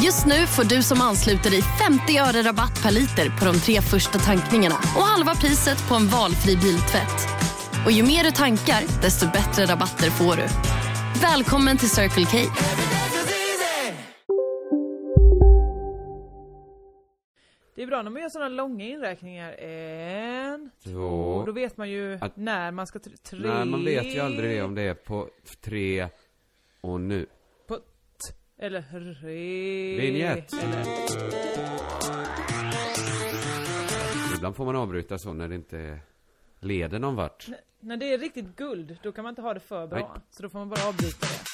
Just nu får du som ansluter dig 50 öre rabatt per liter på de tre första tankningarna och halva priset på en valfri biltvätt. Och ju mer du tankar, desto bättre rabatter får du. Välkommen till Circle K. Det är bra när man gör sådana långa inräkningar. En, två. Två. Då vet man ju Att- när man ska... Tre. Nej, man vet ju aldrig det om det är på tre och nu. Eller re. Vignett. Eller... Ibland får man avbryta så när det inte leder någon vart. När det är riktigt guld, då kan man inte ha det för bra. Nej. Så då får man bara avbryta det.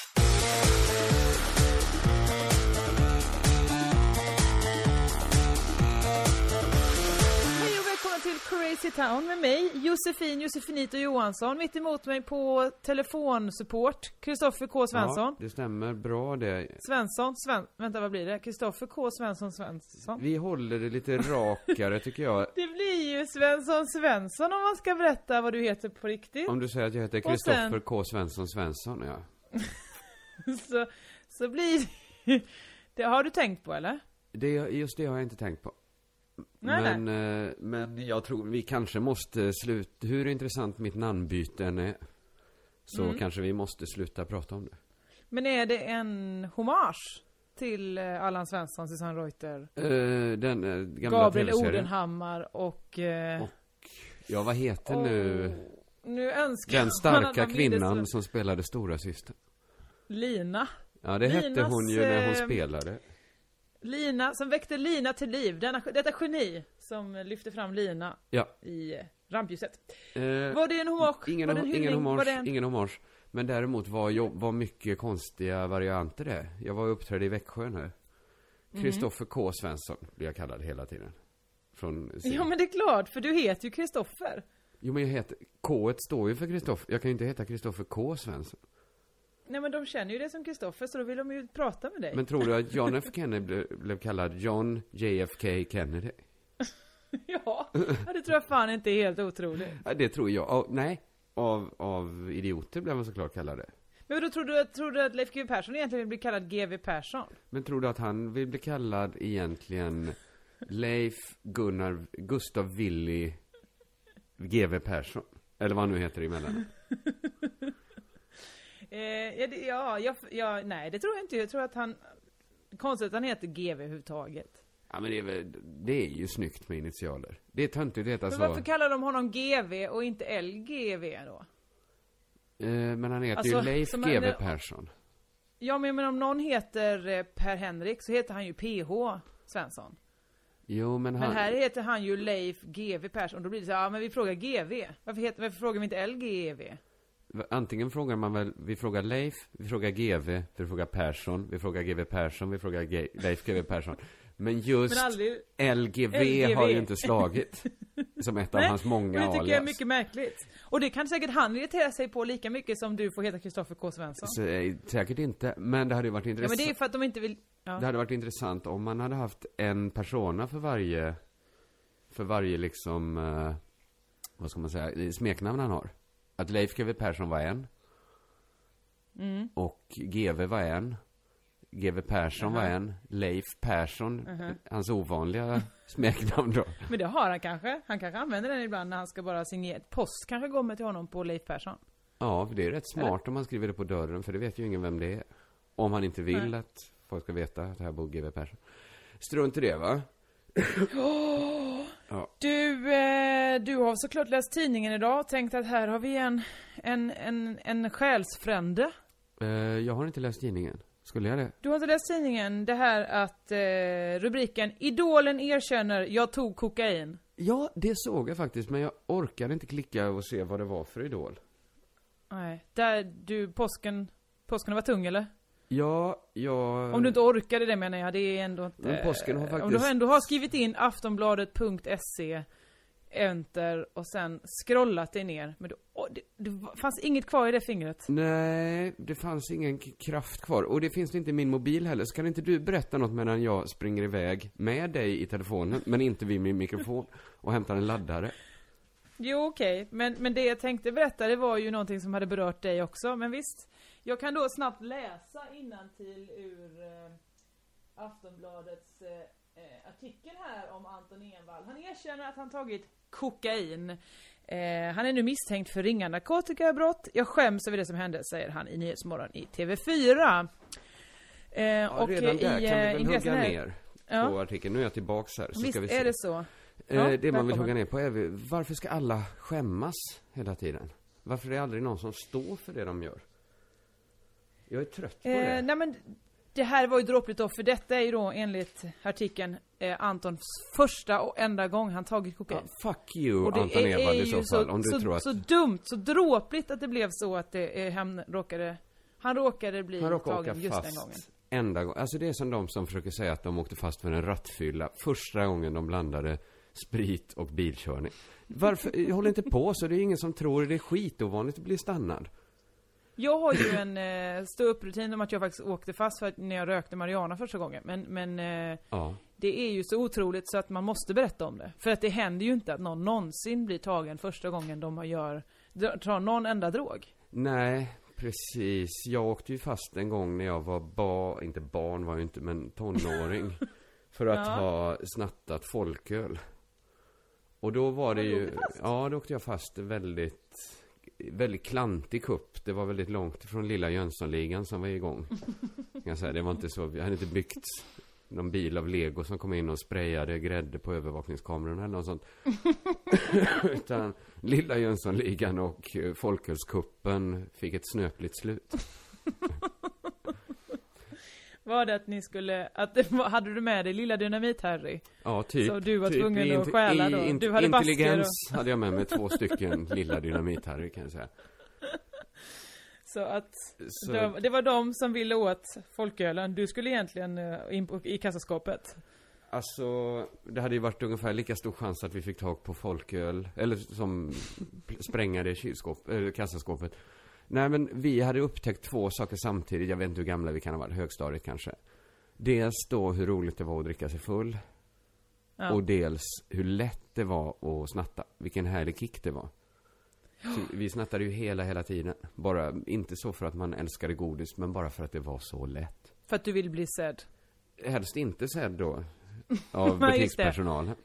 Crazy Town med mig, Josefin Josefinito Johansson. Mitt emot mig på telefonsupport, Kristoffer K Svensson. Ja, det stämmer bra det. Svensson, Sven... Vänta vad blir det? Kristoffer K Svensson Svensson. Vi håller det lite rakare tycker jag. Det blir ju Svensson Svensson om man ska berätta vad du heter på riktigt. Om du säger att jag heter Och sen- Kristoffer K Svensson Svensson, ja. Så, så blir det... Det har du tänkt på eller? Det, just det har jag inte tänkt på. Men, eh, men jag tror vi kanske måste sluta, hur intressant mitt namnbyte än är. Så Mm. kanske vi måste sluta prata om det. Men är det en hommage till eh, Allan Svensson, Susanne Reuter, Eh, den eh, gamla Gabriel tv-serien. Odenhammar och... Eh, Och Ja, vad heter nu åh, nu önskar den man starka man kvinnan som spelade stora syster? Lina. Ja, det hette Linas, hon ju när hon eh, spelade. Lina, som väckte Lina till liv. Denna, detta geni som lyfte fram Lina Ja. i rampljuset. Eh, Var det en hommage? ingen, var det en ingen, hyllning? Var hommage, en... ingen hommage. Men däremot var, var mycket konstiga varianter det. Jag var och uppträdde i Växjö nu. Mhm. Kristoffer K Svensson blir jag kallad hela tiden. Från. Ja men det är klart, för du heter ju Kristoffer. Jo men jag heter, K står ju för Kristoffer. Jag kan ju inte heta Kristoffer K Svensson. Nej men de känner ju det som Kristoffer så då vill de ju prata med dig. Men tror du att John F Kennedy blev, blev kallad John JFK Kennedy? Ja, det tror jag fan inte är helt otroligt. Ja, det tror jag. Av, nej, av, av idioter blev man såklart kallad det. Men då tror du, tror du att Leif GW Persson egentligen vill bli kallad GW Persson? Men tror du att han vill bli kallad egentligen Leif Gunnar Gustav Willy GW Persson? Eller vad han nu heter emellan. Eh, ja, det, ja, jag, ja, nej det tror jag inte. Jag tror att han... Konstigt att han heter GW överhuvudtaget. Ja men det är väl, det är ju snyggt med initialer. Det är töntigt att heta Men så. varför kallar de honom GW och inte LGV då? Eh, men han heter Alltså, ju Leif en- Persson. Ja men, men om någon heter eh, Per Henrik så heter han ju PH Svensson. Jo men han... Men här heter han ju Leif GW Persson. Då blir det så ja men vi frågar GW. Varför, heter, varför frågar vi inte LGV? Antingen frågar man väl, vi frågar Leif, vi frågar GV, vi frågar Persson, vi frågar GV Persson, vi frågar Ge- Leif GV Persson. Men just Men aldrig... LGV, LGV. har ju inte slagit. Som ett av Nej, hans många det tycker jag är alias. mycket märkligt. Och det kan säkert han irritera sig på lika mycket som du får heta Kristoffer K Svensson. Så, eh, säkert inte, men det hade ju varit Ja intressant. men det är för att de inte vill... Ja. Det hade varit intressant om man hade haft en persona för varje, för varje liksom, eh, vad ska man säga, smeknamn han har. Att Leif GW Persson var en. Mm. Och GV var en. GV Persson var Jaha. en. Leif Persson, Mhm. hans ovanliga smeknamn då. Men det har han kanske. Han kanske använder den ibland när han ska bara signera. Post kanske kommer till honom på Leif Persson. Ja, det är rätt smart om man skriver det på dörren, för det vet ju ingen vem det är. Om han inte vill Nej. att folk ska veta att här bor GV Persson. Strunt i det va? Ja. Du, eh, du har såklart läst tidningen idag och tänkt att här har vi en, en, en, en själsfrände. Eh, jag har inte läst tidningen. Skulle jag det? Du har inte läst tidningen, det här att eh, rubriken Idolen erkänner, jag tog kokain. Ja, det såg jag faktiskt, men jag orkade inte klicka och se vad det var för idol. Nej, där du, påsken, påsken var tung eller? Ja, jag... Om du inte orkade det menar jag, det är ändå inte... Men påsken har Om du faktiskt- ändå har skrivit in aftonbladet.se enter och sen scrollat dig ner. Men åh, det, det fanns inget kvar i det fingret. Nej, det fanns ingen kraft kvar. Och det finns inte i min mobil heller. Så kan inte du berätta något medan jag springer iväg med dig i telefonen, men inte vid min mikrofon, och hämtar en laddare? Jo okej, men, men det jag tänkte berätta det var ju någonting som hade berört dig också. Men visst, jag kan då snabbt läsa till ur eh, Aftonbladets eh, eh, artikel här om Anton Envall. Han erkänner att han tagit kokain. Eh, han är nu misstänkt för ringa narkotikabrott. Jag skäms över det som hände, säger han i Nyhetsmorgon i TV4. Eh, Ja, och redan eh, där i kan vi eh, väl hugga här- ner Ja. på artikeln. Nu är jag tillbaks här, så Visst ska vi se. är det så. Eh, Ja, det man vill hugga ner på är, varför ska alla skämmas hela tiden? Varför är det aldrig någon som står för det de gör? Jag är trött på Eh, det. nej men det här var ju dråpligt då, för detta är ju då enligt artikeln eh, Antons första och enda gång han tagit kokain. Ja, fuck you, och det Anton är, Ewald i så fall, om du så, tror att... så dumt, så dråpligt att det blev så att det, eh, han råkade, han råkade bli Han råkar åka tagen just den fast gången. enda gången. Alltså det är som de som försöker säga att de åkte fast för en rattfylla första gången de blandade sprit och bilkörning. Varför? Jag håller inte på så, det är ingen som tror det är skitovanligt att bli stannad. Jag har ju en eh, ståupprutin om att jag faktiskt åkte fast för att när jag rökte marijuana första gången. Men, men eh, Ja. det är ju så otroligt så att man måste berätta om det. För att det händer ju inte att någon någonsin blir tagen första gången de gör, tar någon enda drog. Nej, precis. Jag åkte ju fast en gång när jag var barn, inte barn var jag inte, men tonåring. för att Ja. ha snattat folköl. Och då var det ju, ja då åkte jag fast väldigt, väldigt klantig kupp. Det var väldigt långt ifrån lilla Jönssonligan som var igång. Jag säga. Det var inte så, jag hade inte byggt någon bil av lego som kom in och sprayade grädde på övervakningskamerorna eller något sånt. Utan lilla Jönssonligan och eh, folkölskuppen fick ett snöpligt slut. Var det att ni skulle, att det var, hade du med dig lilla Dynamit-Harry? Ja, typ. Så du var typ. tvungen att stjäla då? Du hade Intelligens hade jag med mig två stycken lilla dynamit-Harry kan jag säga. Så att, Så, de, det var de som ville åt folkölen, du skulle egentligen eh, in på, i kassaskåpet. alltså, det hade ju varit ungefär lika stor chans att vi fick tag på folköl, eller som spränga det kylskåp, eller kassaskåpet. Nej men vi hade upptäckt två saker samtidigt, jag vet inte hur gamla vi kan ha varit, högstadiet kanske. Dels då hur roligt det var att dricka sig full. Ja. Och dels hur lätt det var att snatta. Vilken härlig kick det var. Så vi snattade ju hela, hela tiden. Bara, inte så för att man älskade godis, men bara för att det var så lätt. För att du vill bli sedd. Helst inte sedd då. Av butikspersonalen.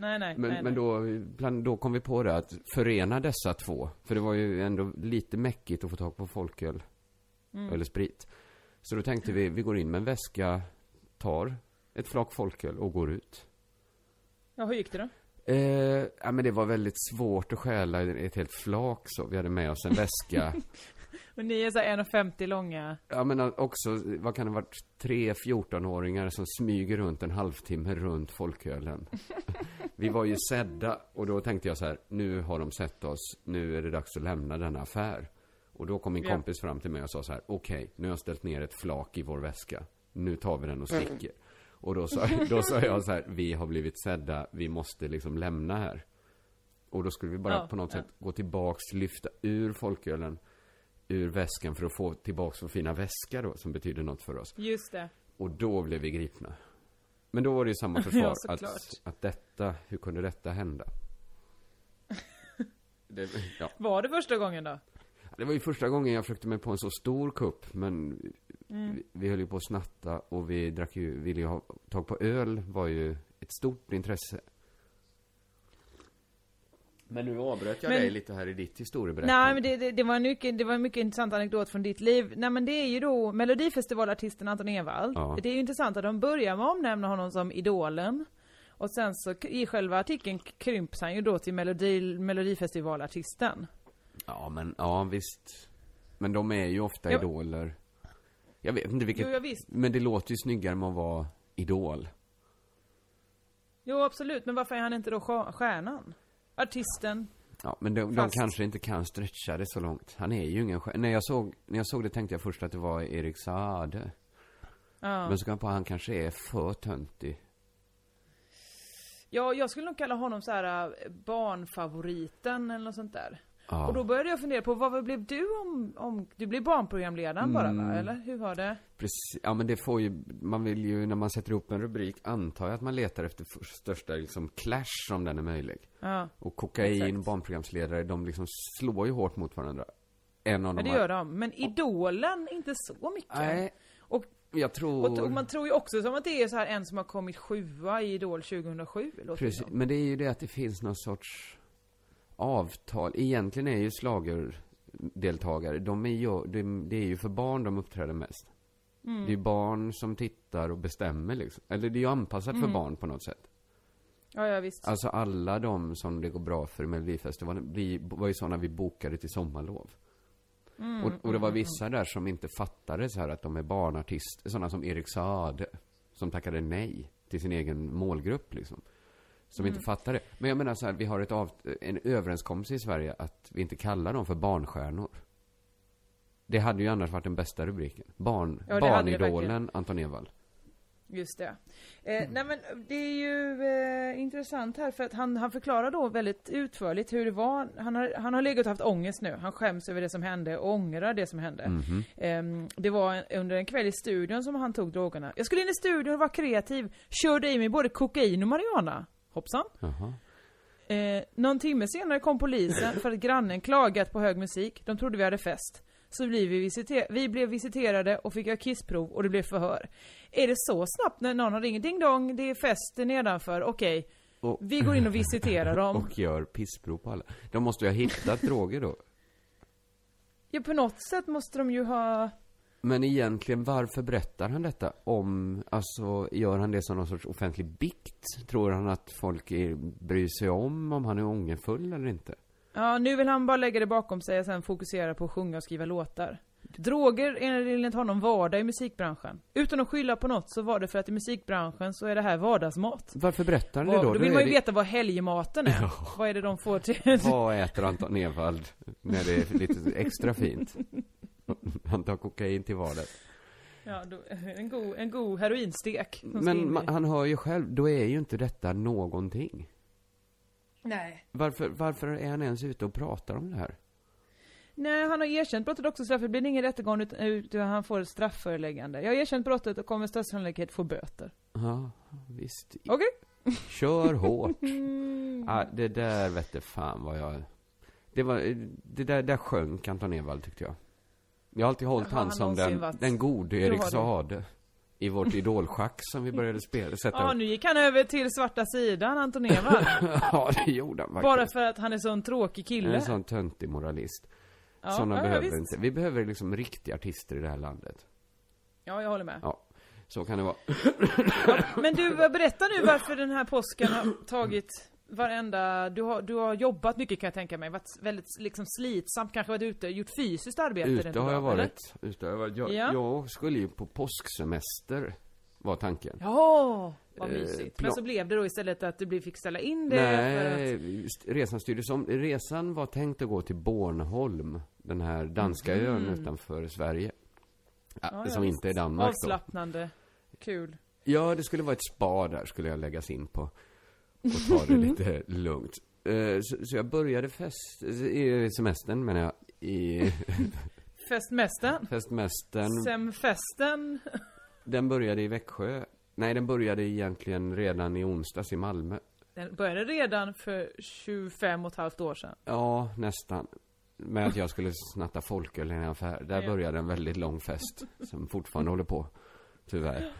Nej, nej, Men, nej, men då, bland, då kom vi på det att förena dessa två. För det var ju ändå lite mäckigt att få tag på folköl. Mm. Eller sprit. Så då tänkte vi, vi går in med en väska, tar ett flak folköl och går ut. Ja, hur gick det då? Eh, ja, men det var väldigt svårt att stjäla ett helt flak så. Vi hade med oss en väska. Och ni är så här 1,50 långa. ja, men också, vad kan det ha varit? Tre 14-åringar som smyger runt en halvtimme runt folkölen. Vi var ju sedda och då tänkte jag så här, nu har de sett oss, nu är det dags att lämna denna affär. Och då kom min Ja. kompis fram till mig och sa så här, okej, nu har jag ställt ner ett flak i vår väska. Nu tar vi den och sticker. Och då sa, då sa jag så här, vi har blivit sedda, vi måste liksom lämna här. Och då skulle vi bara Ja, på något ja. sätt gå tillbaks, lyfta ur folkölen ur väskan för att få tillbaks vår fina väska då, som betyder något för oss. Just det. Och då blev vi gripna. Men då var det ju samma försvar, Ja, att, att detta, hur kunde detta hända? Det, ja. Var det första gången då? det var ju första gången jag försökte mig på en så stor kupp, men Mm. vi, vi höll ju på att snatta och vi drack ju, ville ju ha tag på öl, var ju ett stort intresse. Men nu avbröt jag Men- dig lite här i ditt historieberättande. Nej men det, det, det, var en mycket, det var en mycket intressant anekdot från ditt liv. Nej men det är ju då Melodifestivalartisten Anton Ewald. Ja. Det är ju intressant att de börjar med att omnämna honom som idolen. Och sen så i själva artikeln krymps han ju då till Melodi, Melodifestivalartisten. Ja, men ja, visst. Men de är ju ofta Ja. idoler. Jag vet inte vilket, Jo, ja, visst. men det låter ju snyggare med att vara idol. Jo absolut, men varför är han inte då stjär- stjärnan? Artisten? Ja, men de, de kanske inte kan stretcha det så långt. Han är ju ingen. När jag såg, när jag såg det tänkte jag först att det var Erik Saade. Ja. Men så kom jag på att han kanske är för töntig. Ja, jag skulle nog kalla honom så här äh, barnfavoriten eller något sånt där. Ja. Och då började jag fundera på, vad blev du om, om du blev barnprogramledaren bara Mm. va? Eller hur var det? Precis, ja men det får ju, man vill ju när man sätter ihop en rubrik antar jag att man letar efter största liksom clash om den är möjlig. Ja, Och kokain, Exakt. barnprogramsledare, de liksom slår ju hårt mot varandra. En av men de det gör de. Men Idolen, inte så mycket. Nej, Och, jag tror... och, man tror ju också som att det är så här en som har kommit sjua i Idol 2007. Låter det Precis, som. men det är ju det att det finns någon sorts avtal. Egentligen är ju slagerdeltagare, de är ju, det, det är ju för barn de uppträder mest. Mm. Det är ju barn som tittar och bestämmer liksom. Eller det är ju anpassat Mm. för barn på något sätt. Ja, ja visst. Alltså alla de som det går bra för i Melodifestivalen blir, var ju sådana vi bokade till sommarlov. Mm, och, och det var vissa där som inte fattade så här att de är barnartister, sådana som Erik Saade. Som tackade nej till sin egen målgrupp liksom. Som Mm. inte fattade. Men jag menar så här, vi har ett av, en överenskommelse i Sverige att vi inte kallar dem för barnstjärnor. Det hade ju annars varit den bästa rubriken. Barn, Ja, det det barnidolen Anton Ewald. Just det. Eh, nej men det är ju eh, intressant här för att han, han förklarar då väldigt utförligt hur det var. Han har, han har legat och haft ångest nu. Han skäms över det som hände och ångrar det som hände. Mhm. Ehm, det var under en kväll i studion som han tog drogerna. Jag skulle in i studion och var kreativ. Körde i mig både kokain och marijuana. Hoppsan. Jaha. Eh, någon timme senare kom polisen för att grannen klagat på hög musik. De trodde vi hade fest. Så blev vi, visiter- vi blev visiterade och fick göra kissprov och det blev förhör. Är det så snabbt när någon ringer ding dong, det är fest nedanför, okej. Och, Vi går in och visiterar dem. och gör pissprov på alla. De måste ju ha hittat droger då. Ja, på något sätt måste de ju ha... Men egentligen, varför berättar han detta om, alltså, gör han det som någon sorts offentlig bikt? Tror han att folk är, bryr sig om, om han är ångerfull eller inte? Ja, nu vill han bara lägga det bakom sig och sen fokusera på att sjunga och skriva låtar. Droger är enligt honom vardag i musikbranschen. Utan att skylla på något så var det för att i musikbranschen så är det här vardagsmat. Varför berättar han det då? då vill är man ju det- veta vad helgmaten är. Vad är det de får till... Vad äter Anton Ewald när det är lite extra fint? Han tar kokain till vardags. Ja, då, en, god, en god heroinstek. Men i- ma- han hör ju själv, då är ju inte detta någonting. Nej. Varför, varför är han ens ute och pratar om det här? Nej, han har erkänt brottet också så därför blir det ingen rättegång utan, utan han får ett strafföreläggande. Jag har erkänt brottet och kommer med största sannolikhet få böter. Ja, visst. Okej? Kör hårt. Ja, det där vette fan vad jag... Det var, det där, där sjönk Anton Ewald tyckte jag. Jag har alltid hållit han som den, varit- den gode Erik. Saade. I vårt idolschack som vi började spela, sätta Ja, nu gick han över till svarta sidan, Anton Ewald. ja, det gjorde han Bara faktiskt. för att han är så en tråkig kille. En sån töntig moralist. ja, Såna ja, behöver visst. inte. Vi behöver liksom riktiga artister i det här landet. Ja, jag håller med. Ja, så kan det vara. Men du, berätta nu varför den här påsken har tagit varenda... Du har, du har jobbat mycket kan jag tänka mig. Varit väldigt liksom slitsamt, kanske varit ute, gjort fysiskt arbete. Ute har jag varit. Ute har jag varit. Jag, Ja. jag skulle ju på påsksemester, var tanken. Ja, vad Eh, mysigt. plan- Men så blev det då istället att du fick ställa in det att... Nej, just- resan styrdes om. Resan var tänkt att gå till Bornholm, den här danska ön utanför Sverige. Ja. Ja, som inte är. Danmark då. Avslappnande. Kul. Ja, det skulle vara ett spa där, skulle jag läggas in på. Och ta det lite lugnt. Eh, Så, så jag började fest, i semestern menar jag, i Festmästaren. festmästern. Semfesten. Den började i Växjö. Nej, den började egentligen redan i onsdags i Malmö. Den började redan för 25 och ett halvt år sedan. Ja, nästan. Med att jag skulle snatta folköl i en affär. Där Ja. började en väldigt lång fest. Som fortfarande håller på. Tyvärr.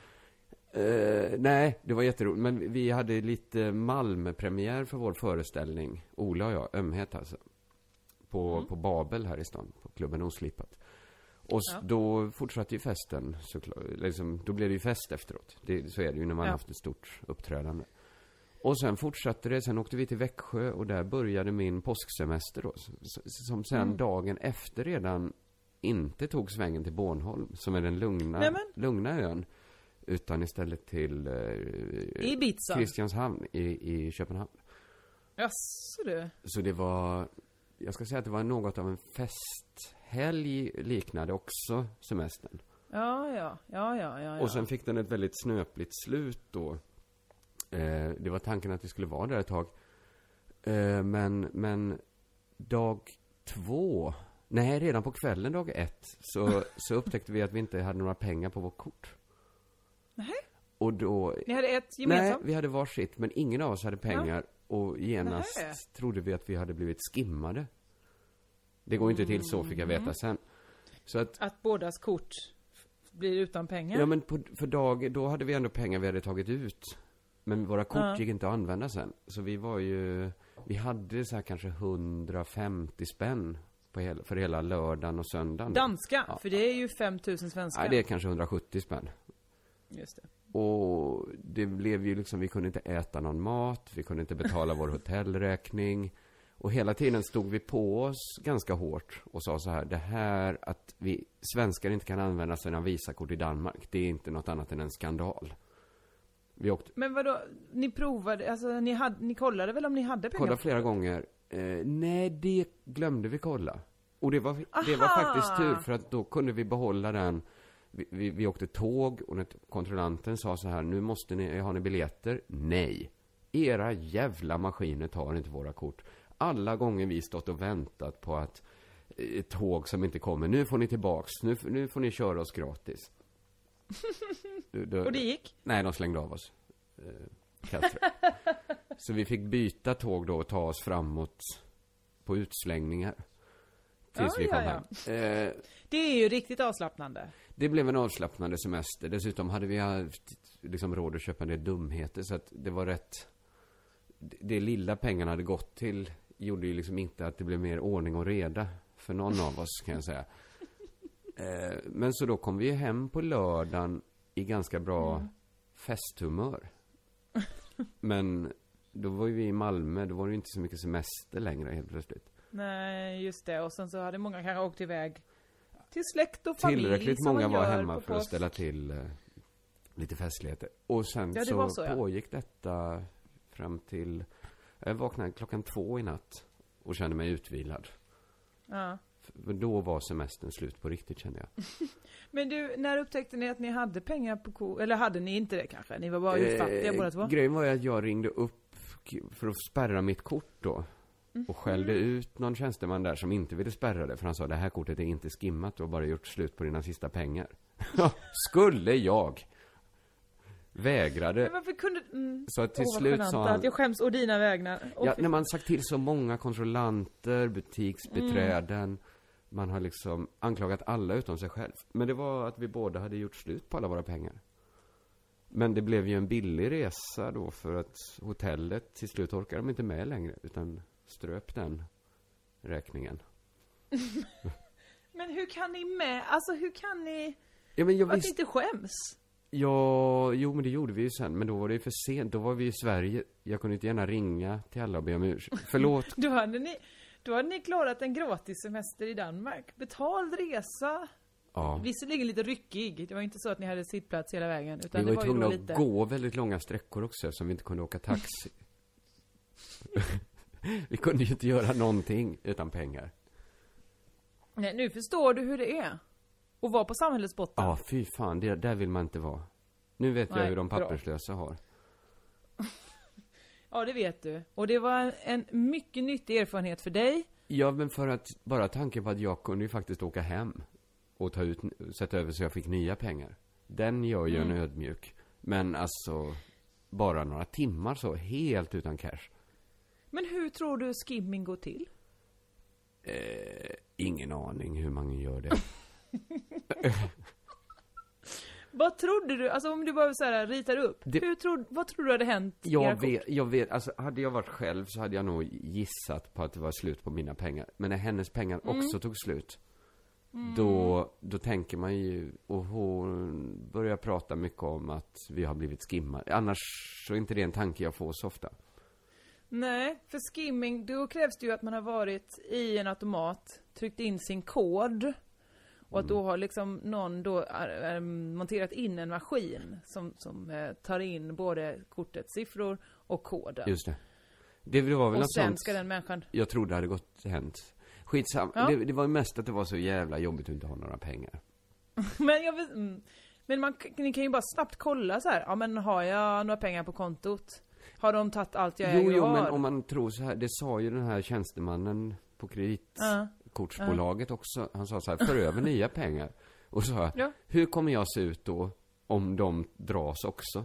Eh, nej, det var jätteroligt. Men vi hade lite Malmö-premiär för vår föreställning. Ola och jag, Ömhet alltså. På, Mm. på Babel här i stan. På klubben Oslipat. Och Ja. då fortsatte ju festen såklart. Liksom, då blev det ju fest efteråt. Det, så är det ju när man Ja. haft ett stort uppträdande. Och sen fortsatte det, sen åkte vi till Växjö och där började min påsksemester då. Som sen Mm. dagen efter redan inte tog svängen till Bornholm, som är den lugna, Nämen. lugna ön. Utan istället till eh, Ibiza. Kristianshamn i, i Köpenhamn. Jaså du. Så det var, jag ska säga att det var något av en festhelg liknade också semestern. Ja, ja, ja, ja, ja. Och sen fick den ett väldigt snöpligt slut då. Eh, det var tanken att vi skulle vara där ett tag. Eh, men, men dag två, nej redan på kvällen dag ett, så, så upptäckte vi att vi inte hade några pengar på vårt kort. Nej. Och då, Ni hade ett nej, gemensamt? vi hade varsitt, men ingen av oss hade pengar. Och genast Nähä. trodde vi att vi hade blivit skimmade. Det går inte till så, fick jag Mm. veta sen. Så att Att bådas kort blir utan pengar? Ja men på, för dag, då hade vi ändå pengar vi hade tagit ut. Men våra kort Ja. gick inte att använda sen. Så vi var ju, vi hade så här kanske 150 spänn på hela, för hela lördagen och söndagen. Danska, Ja. för det är ju 5000 svenska. Nej, det är kanske 170 spänn. Just det. Och det blev ju liksom, vi kunde inte äta någon mat, vi kunde inte betala vår hotellräkning. Och hela tiden stod vi på oss ganska hårt och sa så här, det här att vi svenskar inte kan använda sina Visakort i Danmark, det är inte något annat än en skandal. Vi åkte, Men vadå, ni provade, alltså ni, hade, ni kollade väl om ni hade pengar? kollade flera gånger. Eh, nej, det glömde vi kolla. Och det var, det var faktiskt tur, för att då kunde vi behålla den. Vi, vi, vi åkte tåg och när kontrollanten sa så här, nu måste ni, har ni biljetter? Nej. Era jävla maskiner tar inte våra kort. Alla gånger vi stått och väntat på att eh, ett tåg som inte kommer, nu får ni tillbaks, nu, nu får ni köra oss gratis. Du- du- Och det gick? Nej, de slängde av oss. Eh. Så vi fick byta tåg då och ta oss framåt på utslängningar. Tills Ja, vi kom ja, hem. Eh, Det är ju riktigt avslappnande. Det blev en avslappnande semester. Dessutom hade vi haft liksom råd att köpa en del dumheter. Så att det var rätt... Det, lilla pengarna hade gått till gjorde ju liksom inte att det blev mer ordning och reda för någon av oss kan jag säga. Eh, men så då kom vi hem på lördagen i ganska bra festhumör. Men då var ju vi i Malmö, då var det ju inte så mycket semester längre helt plötsligt. Nej, just det. Och sen så hade många kanske åkt iväg till släkt och familj. Tillräckligt många var hemma för att ställa till eh, lite festligheter. Och sen Ja, så, så, ja. pågick detta fram till... Jag vaknade klockan två i natt och kände mig utvilad. Ja. För då var semestern slut på riktigt kände jag. Men du, när upptäckte ni att ni hade pengar på ko... Eller hade ni inte det kanske? Ni var bara utfattiga båda två? Eh, Grejen var ju att jag ringde upp för att spärra mitt kort då. Och skällde ut någon tjänsteman där som inte ville spärra det. För han sa det här kortet är inte skimmat, du har bara gjort slut på dina sista pengar. Skulle jag vägrade. Men varför kunde... Mm. Så att till vad slut sa Att han... jag skäms å dina vägnar. Åh, Ja, när man sagt till så många kontrollanter, butiksbiträden. Man har liksom anklagat alla utom sig själv. Men det var att vi båda hade gjort slut på alla våra pengar. Men det blev ju en billig resa då för att hotellet till slut orkade de inte med längre. Utan ströp den räkningen. Men hur kan ni med? Alltså hur kan ni... Ja men jag Att ni visste... inte skäms? Ja, jo men det gjorde vi ju sen. Men då var det ju för sent. Då var vi i Sverige. Jag kunde inte gärna ringa till alla och be om ursäkt. Förlåt. Då hade ni... Då hade ni klarat en gratis semester i Danmark. Betald resa. Ja. Visserligen lite ryckig. Det var inte så att ni hade sittplats hela vägen. Utan Vi var det var ju tvungna att lite... gå väldigt långa sträckor också eftersom vi inte kunde åka taxi. vi kunde ju inte göra någonting utan pengar. Nej, nu förstår du hur det är. Att vara på samhällets botten. Ja, fy fan, det, där vill man inte vara. Nu vet jag Nej, hur de bra. papperslösa har. Ja, det vet du. Och det var en mycket nyttig erfarenhet för dig. Ja, men för att, bara tanken på att jag kunde ju faktiskt åka hem och ta ut, sätta över så jag fick nya pengar. Den gör ju Mm. en ödmjuk. Men alltså, bara några timmar så, helt utan cash. Men hur tror du skimming går till? Eh, ingen aning hur man gör det. Vad trodde du? Alltså om du bara så här ritar upp. Det- Hur tror, vad tror du hade hänt? Jag vet, jag vet, alltså hade jag varit själv så hade jag nog gissat på att det var slut på mina pengar. Men när hennes pengar Mm. också tog slut, då, då tänker man ju, och hon börjar prata mycket om att vi har blivit skimmade. Annars så är inte det en tanke jag får så ofta. Nej, för skimming, då krävs det ju att man har varit i en automat, tryckt in sin kod. Och att Mm. då har liksom någon då äh, äh, monterat in en maskin som, som eh, tar in både kortets siffror och koden. Just det. Det var väl och något sen sånt ska den människan... jag trodde hade gått hänt. Skitsam. Ja. Det, det var ju mest att det var så jävla jobbigt att inte ha några pengar. Men jag vet, mm. Men man, ni kan ju bara snabbt kolla så här. ja men har jag några pengar på kontot? Har de tagit allt jag Jo, äger jo, har? men om man tror så här, det sa ju den här tjänstemannen på kreditkortsbolaget också. Han sa så här, för över nya pengar. Och så sa Ja. hur kommer jag se ut då om de dras också?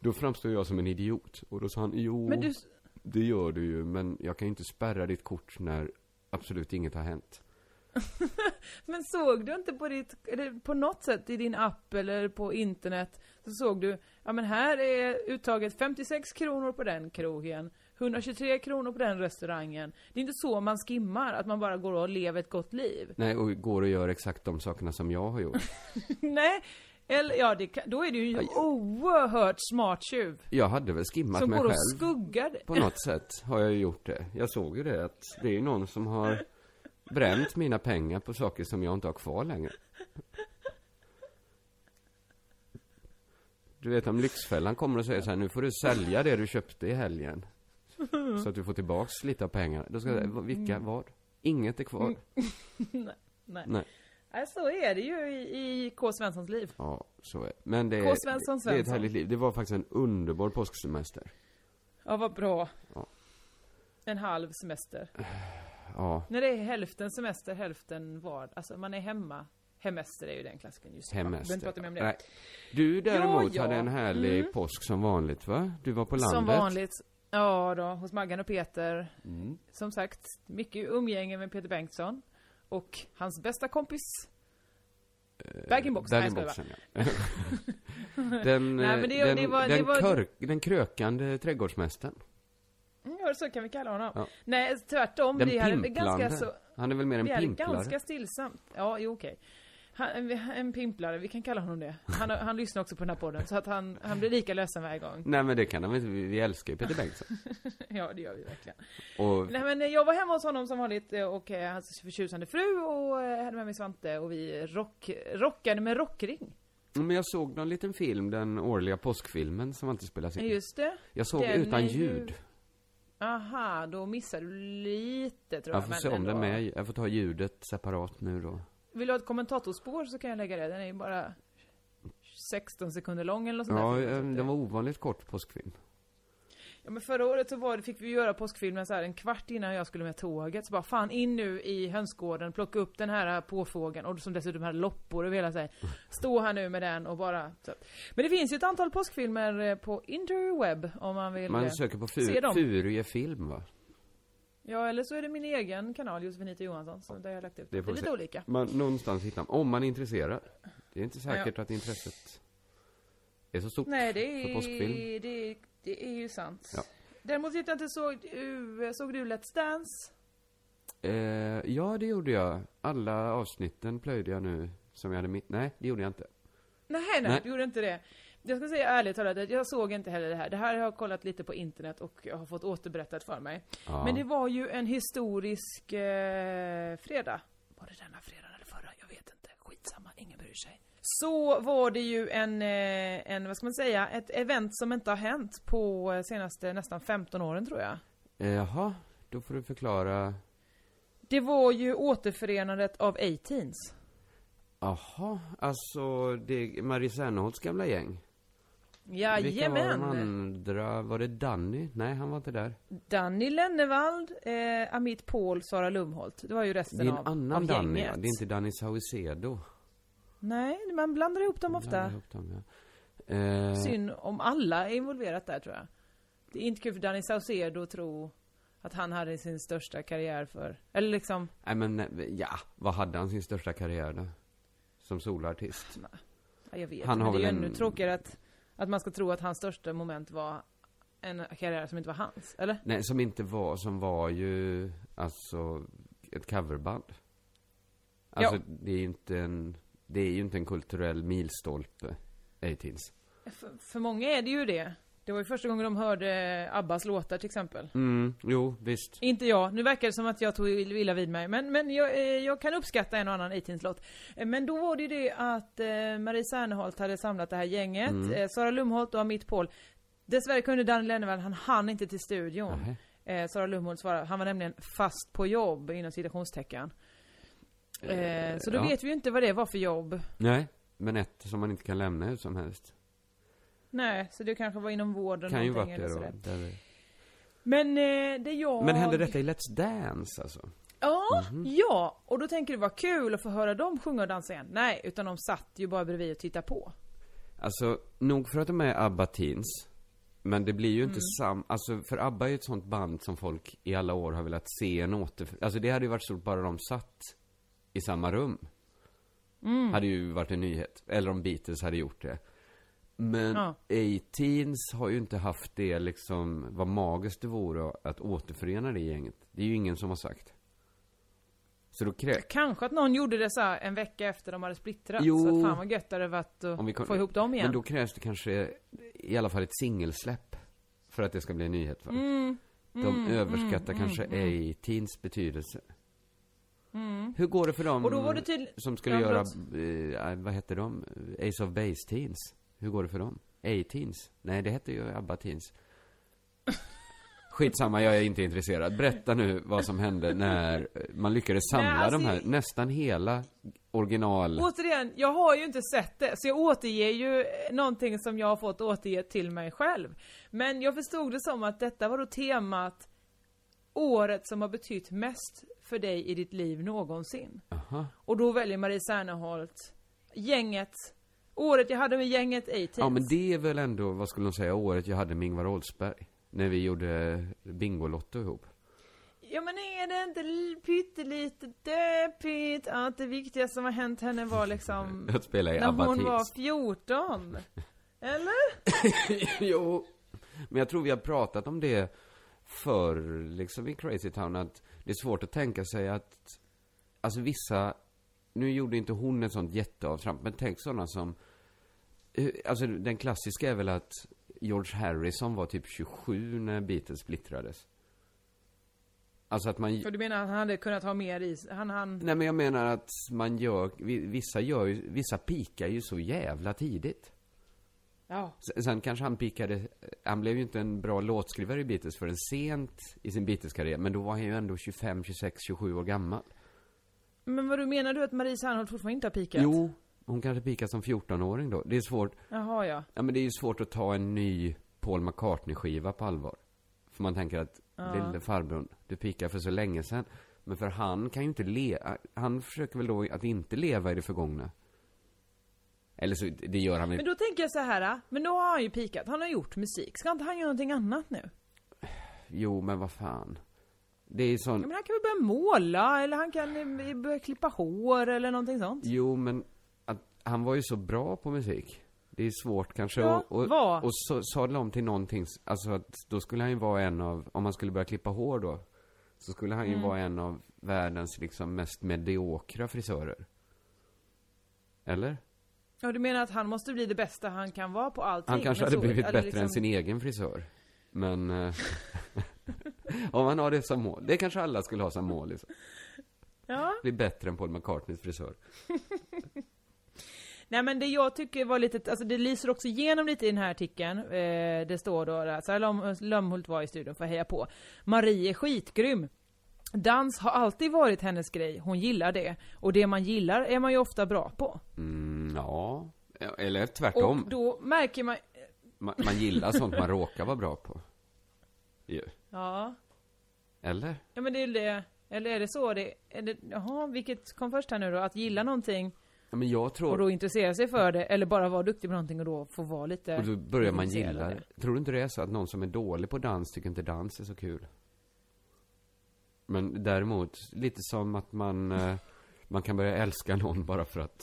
Då framstår jag som en idiot. Och då sa han, jo, du, det gör du ju, men jag kan ju inte spärra ditt kort när absolut inget har hänt. men såg du inte på ditt, eller på något sätt i din app eller på internet så såg du, ja men här är uttaget 56 kronor på den krogen, 123 kronor på den restaurangen. Det är inte så man skimmar, att man bara går och lever ett gott liv. Nej, och går och gör exakt de sakerna som jag har gjort. Nej, eller ja, det, då är det ju en oerhört smart tjuv. Jag hade väl skimmat Som mig går och själv. skuggar. På något sätt har jag gjort det. Jag såg ju det att det är ju någon som har bränt mina pengar på saker som jag inte har kvar längre. Du vet om Lyxfällan kommer och säger så här, nu får du sälja det du köpte i helgen. Så att du får tillbaks lite av pengarna. Då ska jag säga, vilka, vad? Inget är kvar. Nej. Nej. Nej. Nej, så är det ju i, i K. Svenssons liv. Ja, så är det. Men det K. är, Svensson det är ett Svensson. härligt liv. Det var faktiskt en underbar påsksemester. Ja, vad bra. Ja. En halv semester. Ja, När det är hälften semester, hälften vad? Alltså man är hemma. Hemester är ju den klassiken just hemester. det. Nej. Du däremot Ja, ja. hade en härlig Mm. påsk som vanligt va? Du var på landet. Som vanligt. Ja då, hos Maggan och Peter. Mm. Som sagt, mycket umgänge med Peter Bengtsson. Och hans bästa kompis. Bag-in-box. Jag skojar bara. Bag-in-boxen, ja. den, Nej, men det- den, det var- den, var- den krökande trädgårdsmästaren. Mm, Ja, så kan vi kalla honom. Ja. Nej, tvärtom. Den vi hade ganska så... Han är väl mer en pimplare? ganska stillsamt. Ja, jo okej. Han, en, en pimplare, vi kan kalla honom det. Han, han lyssnar också på den här podden, så att han, han blir lika ledsen varje gång. Nej men det kan han inte, vi vi älskar ju Peter Bengtsson. Ja, det gör vi verkligen. Och, Nej men jag var hemma hos honom som vanligt eh, och eh, hans förtjusande fru och eh, hade med mig Svante och vi rock, rockade med rockring. men jag såg någon liten film, den årliga påskfilmen som alltid spelas in. Just det. jag såg den utan är ju- ljud. Aha, då missade du lite tror jag. Jag får men se om den ändå. med, jag får ta ljudet separat nu då. Vill du ha ett kommentatorspår så kan jag lägga det. Den är ju bara 16 sekunder lång eller något sånt Ja, där. eh, den var ovanligt kort påskfilm. Ja men förra året så var det, fick vi göra påskfilmen så här en kvart innan jag skulle med tåget. Så bara fan in nu i hönsgården, plocka upp den här påfågeln och som dessutom hade loppor och hela sig. Stå här nu med den och bara så. Men det finns ju ett antal påskfilmer eh, på interweb om man vill. eh, Man söker på fur. Furie film va? Ja eller så är det min egen kanal Josefinita Johansson, så där jag har lagt ut. Det Det, är lite se. olika. Man, någonstans hittar man, om man är intresserad. Det är inte säkert att intresset är så stort. Nej det för är, påskfilm. det, det är ju sant. Ja. Däremot vet jag inte, såg du, såg du Let's Dance? Eh, ja, det gjorde jag. Alla avsnitten plöjde jag nu som jag hade mitt. Nej, det gjorde jag inte. Nej, nej, Nej. du gjorde inte det. Jag ska säga ärligt talat att jag såg inte heller det här. Det här har jag kollat lite på internet och jag har fått återberättat för mig. Ja. Men det var ju en historisk eh, fredag. Var det denna fredag eller förra? Jag vet inte. Skitsamma, ingen bryr sig. Så var det ju en, eh, en, vad ska man säga, ett event som inte har hänt på eh, senaste nästan 15 åren tror jag. Eh, Jaha, då får du förklara. Det var ju återförenandet av A-Teens. Jaha, alltså det Marie Serneholtz gamla gäng. Vilka var de Jajamän! andra? Var det Danny? Nej, han var inte där. Danny Lennevald, eh, Amit Paul, Sara Lumholt. Det var ju Det resten är en av, annan av Danny, gänget. ja. Det är inte Danny Saucedo. Nej, man blandar ihop dem ofta. Ihop dem, ja. Eh, Synd om alla är involverat där tror jag. Det är inte kul för Danny Saucedo att tro att han hade sin största karriär för, eller liksom, Nej men, eh, ja, vad hade han sin största karriär då? Som solartist? ja, jag vet Han men har det är ju väl ännu en- tråkigare att, att man ska tro att hans största moment var en karriär som inte var hans, eller? Nej, som inte var, som var ju, alltså, ett coverband. Alltså, Ja. det är inte en, det är ju inte en kulturell milstolpe, A-Teens. För, för många är det ju det. Det var ju första gången de hörde Abbas låtar till exempel. Mm, jo, visst. Inte jag. Nu verkar det som att jag tog illa vid mig. Men, men jag, eh, jag kan uppskatta en och annan 18-låt. Eh, Men då var det ju det att eh, Marie Serneholt hade samlat det här gänget. Mm. Sara Lumholt och Amit Paul. Dessvärre kunde Danny Lennevall, han hann inte till studion. Eh, Sara Lumholt svarade, han var nämligen fast på jobb inom citationstecken. Eh, så då ja. vet vi ju inte vad det var för jobb. Nej. Men ett som man inte kan lämna hur som helst. Nej, så det kanske var inom vården Kan ju varit det då. Där- Men eh, det jag... Men hände detta i Let's Dance alltså? Ja, Mhm. ja. Och då tänker du vad kul att få höra dem sjunga och dansa igen. Nej, utan de satt ju bara bredvid och tittade på. Alltså, nog för att de är ABBA Teens. Men det blir ju Mm. inte sam... Alltså, för ABBA är ju ett sånt band som folk i alla år har velat se en åter... Alltså det hade ju varit stort bara de satt i samma rum. Mm. Hade ju varit en nyhet. Eller om Beatles hade gjort det. Men Ja. A-Teens har ju inte haft det liksom, vad magiskt det vore att återförena det gänget. Det är ju ingen som har sagt. Så då krävs... Kanske att någon gjorde det så här en vecka efter de hade splittrat. Jo. Så att fan vad gött det hade varit att kan- få ihop dem igen. Men då krävs det kanske i alla fall ett singelsläpp. För att det ska bli en nyhet va? Mm, De överskattar kanske A-Teens betydelse. Hur går det för dem Mm. Och då var det tydligen... som skulle Ja, göra, förlåt. eh, vad hette de? Ace of Base Teens. Hur går det för dem? A-Teens? Nej, det hette ju ABBA Teens. Skitsamma, jag är inte intresserad. Berätta nu vad som hände när man lyckades samla Nej, alltså, de här, nästan hela original... Återigen, jag har ju inte sett det, så jag återger ju någonting som jag har fått återge till mig själv. Men jag förstod det som att detta var då temat året som har betytt mest för dig i ditt liv någonsin. Aha. Och då väljer Marie Serneholt gänget, året jag hade med gänget A-Teens. Ja, men det är väl ändå, vad skulle de säga, året jag hade med Ingvar Oldsberg. När vi gjorde Bingolotto ihop. Ja men är det inte pyttelite deppigt att det viktigaste som har hänt henne var liksom Att spela i när ABBA hon var 14? Eller? jo, men jag tror vi har pratat om det förr, liksom i Crazy Town, att det är svårt att tänka sig att, alltså vissa, nu gjorde inte hon ett sånt jätteavtramp, men tänk sådana som, eh, alltså den klassiska är väl att George Harrison var typ 27 när Beatles splittrades. Alltså att man, För du menar att han hade kunnat ha mer i? Han, han... nej men jag menar att man gör, vi- vissa gör ju, vissa pikar ju så jävla tidigt. Ja. Sen- kanske han pikade, han blev ju inte en bra låtskrivare i Beatles förrän sent i sin Beatles-karriär, men då var han ju ändå 25, 26, 27 år gammal. Men vad du menar du att Marie Serneholt fortfarande inte har pikat? Jo, hon kanske pikade som 14-åring då. Det är svårt, Jaha ja. ja men det är ju svårt att ta en ny Paul McCartney-skiva på allvar. För man tänker att, lille farbrorn, du pikade för så länge sedan. Men för han kan ju inte leva, han försöker väl då att inte leva i det förgångna. Eller så, det gör han väl Men då tänker jag så här, men då har han ju pikat, han har gjort musik, ska inte han göra någonting annat nu? Jo, men vad fan. Det är sån... Ja, men han kan väl börja måla, eller han kan eh, börja klippa hår eller någonting sånt? Jo, men att, han var ju så bra på musik. Det är svårt kanske Ja, att och, var? och så, sadla om till någonting, alltså att då skulle han ju vara en av, om man skulle börja klippa hår då, så skulle han ju Mm. vara en av världens liksom mest mediokra frisörer. Eller? Ja, du menar att han måste bli det bästa han kan vara på allting? Han kanske hade så- blivit bättre liksom- än sin egen frisör. Men, eh, om han har det som mål. Det kanske alla skulle ha som mål liksom. Ja. Bli bättre än Paul McCartneys frisör. Nej men det jag tycker var lite, alltså det lyser också igenom lite i den här artikeln. Eh, det står då där, Sara Lömhult var i studion för att heja på. Marie är skitgrym. Dans har alltid varit hennes grej, hon gillar det. Och det man gillar är man ju ofta bra på. Mm, ja. Eller tvärtom. Och då märker man, Man, man gillar sånt man råkar vara bra på. Ju. ja, Eller? ja men det är det, eller är det så det, är det, jaha, vilket kom först här nu då? Att gilla någonting Ja, men jag och tror... då intressera sig för det, eller bara vara duktig på någonting och då få vara lite Och då börjar man gilla det. Tror du inte det är så att någon som är dålig på dans tycker inte dans är så kul? Men däremot, lite som att man, eh, man kan börja älska någon bara för att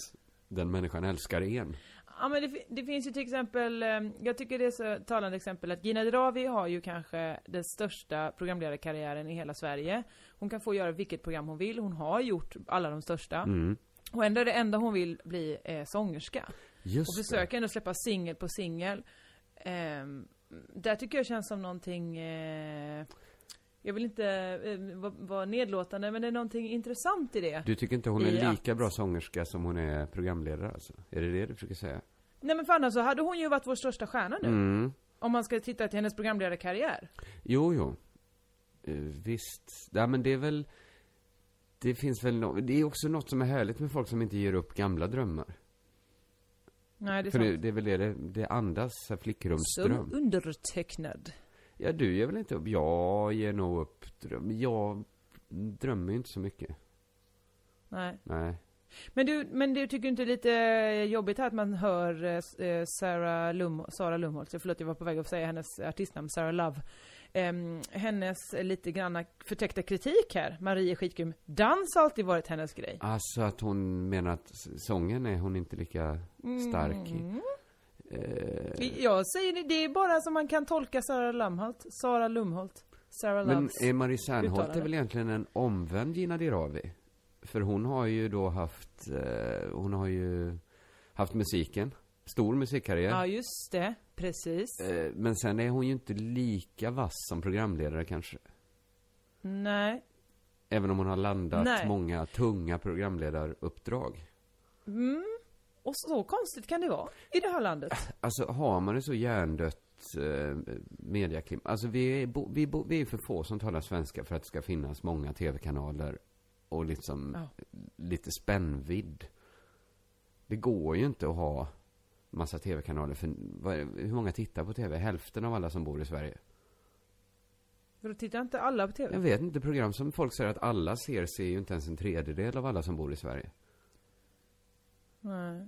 den människan älskar en. Ja men det, det finns ju till exempel, eh, jag tycker det är så talande exempel att Gina Dirawi har ju kanske den största programledarkarriären i hela Sverige. Hon kan få göra vilket program hon vill, hon har gjort alla de största. Mm. Och ändå är det enda hon vill bli är sångerska. Just Och försöker ändå släppa singel på singel. Ehm, där tycker jag känns som någonting, eh, jag vill inte eh, vara vara nedlåtande, men det är någonting intressant i det. Du tycker inte hon I är lika att- bra sångerska som hon är programledare alltså? Är det det du försöker säga? Nej men för annars så hade hon ju varit vår största stjärna nu. Mm. Om man ska titta till hennes programledarkarriär. Jo, jo. Eh, visst. Ja, men det är väl... Det finns väl no... Det är också något som är härligt med folk som inte ger upp gamla drömmar. Nej, det är För det, sant. det är väl det, det, det andas här Som flickrumsdröm. undertecknad. Ja, du ger väl inte upp? Jag ger nog upp dröm. Jag drömmer ju inte så mycket. Nej. Nej. Men du, men du tycker inte det är lite jobbigt här att man hör eh, eh, Sarah Lum, Sara Lumholt, så förlåt jag var på väg att säga hennes artistnamn, Sarah Love. Ehm, hennes eh, lite granna förtäckta kritik här, Marie är skitgrym. Dans har alltid varit hennes grej. Alltså att hon menar att sången är hon inte lika stark i. Mm. Eh, Jag säger det, det är bara som man kan tolka Sara Lumholt, Sara Lumholt, Sarah men Loves. är Marie Serneholt är väl egentligen en omvänd Gina Dirawi? För hon har ju då haft, eh, hon har ju haft musiken. Stor musikkarriär. Ja, just det. Precis. Eh, Men sen är hon ju inte lika vass som programledare kanske. Nej. Även om hon har landat Nej. många tunga programledaruppdrag. Mm. Och så konstigt kan det vara i det här landet. Alltså har man det så hjärndött eh, mediaklimat. Alltså vi är, bo, vi, bo, vi är för få som talar svenska för att det ska finnas många tv-kanaler och liksom Ja. lite spännvidd. Det går ju inte att ha massa tv-kanaler för vad hur många tittar på tv? Hälften av alla som bor i Sverige. För då tittar inte alla på TV. Jag vet inte, program som folk säger att alla ser, ser ju inte ens en tredjedel av alla som bor i Sverige. Nej.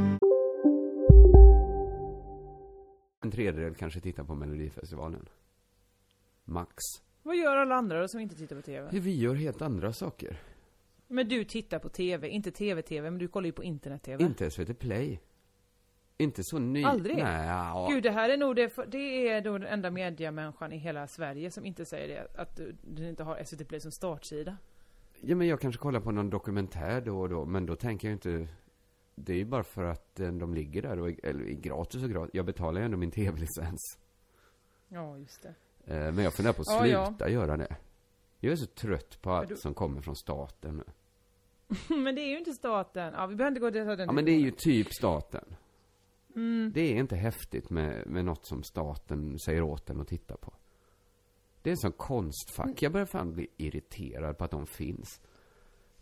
En tredjedel kanske tittar på Melodifestivalen. Max. Vad gör alla andra då som inte tittar på TV? Vi gör helt andra saker. Men du tittar på TV, inte TV-TV, men du kollar ju på internet-TV. Inte SVT Play. Inte så ny. Aldrig? Nej, ja. Gud, det här är nog det, det är då den enda mediamänniskan i hela Sverige som inte säger det, att du, du inte har SVT Play som startsida. Ja, men jag kanske kollar på någon dokumentär då och då, men då tänker jag inte... Det är ju bara för att eh, de ligger där och är, eller är gratis och gratis. Jag betalar ju ändå min tv-licens. Ja, just det. Eh, Men jag funderar på att Ja, ja. sluta göra det. Jag är så trött på allt du- som kommer från staten nu. men det är ju inte staten. Ja, vi behöver inte gå till den Ja, men det är ju typ staten. Mm. Det är inte häftigt med, med något som staten säger åt en att titta på. Det är en sån konstfack. Jag börjar fan bli irriterad på att de finns.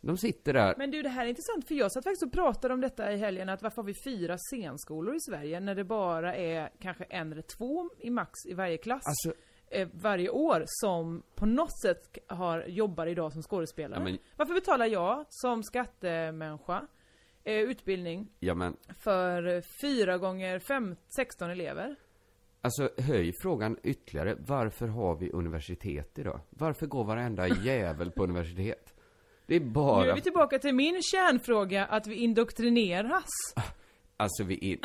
De sitter där. Men du, det här är intressant, för jag satt faktiskt och pratade om detta i helgen, att varför har vi fyra scenskolor i Sverige, när det bara är kanske en eller två i max i varje klass? Alltså, eh, varje år som på något sätt har, jobbar idag som skådespelare. Ja, men- Varför betalar jag som skattemänniska eh, utbildning ja men, för fyra gånger fem, 16 elever? alltså höj frågan ytterligare. Varför har vi universitet idag? Varför går varenda jävel på universitet? Det är Nu är bara, vi tillbaka till min kärnfråga, att vi indoktrineras. alltså vi, in,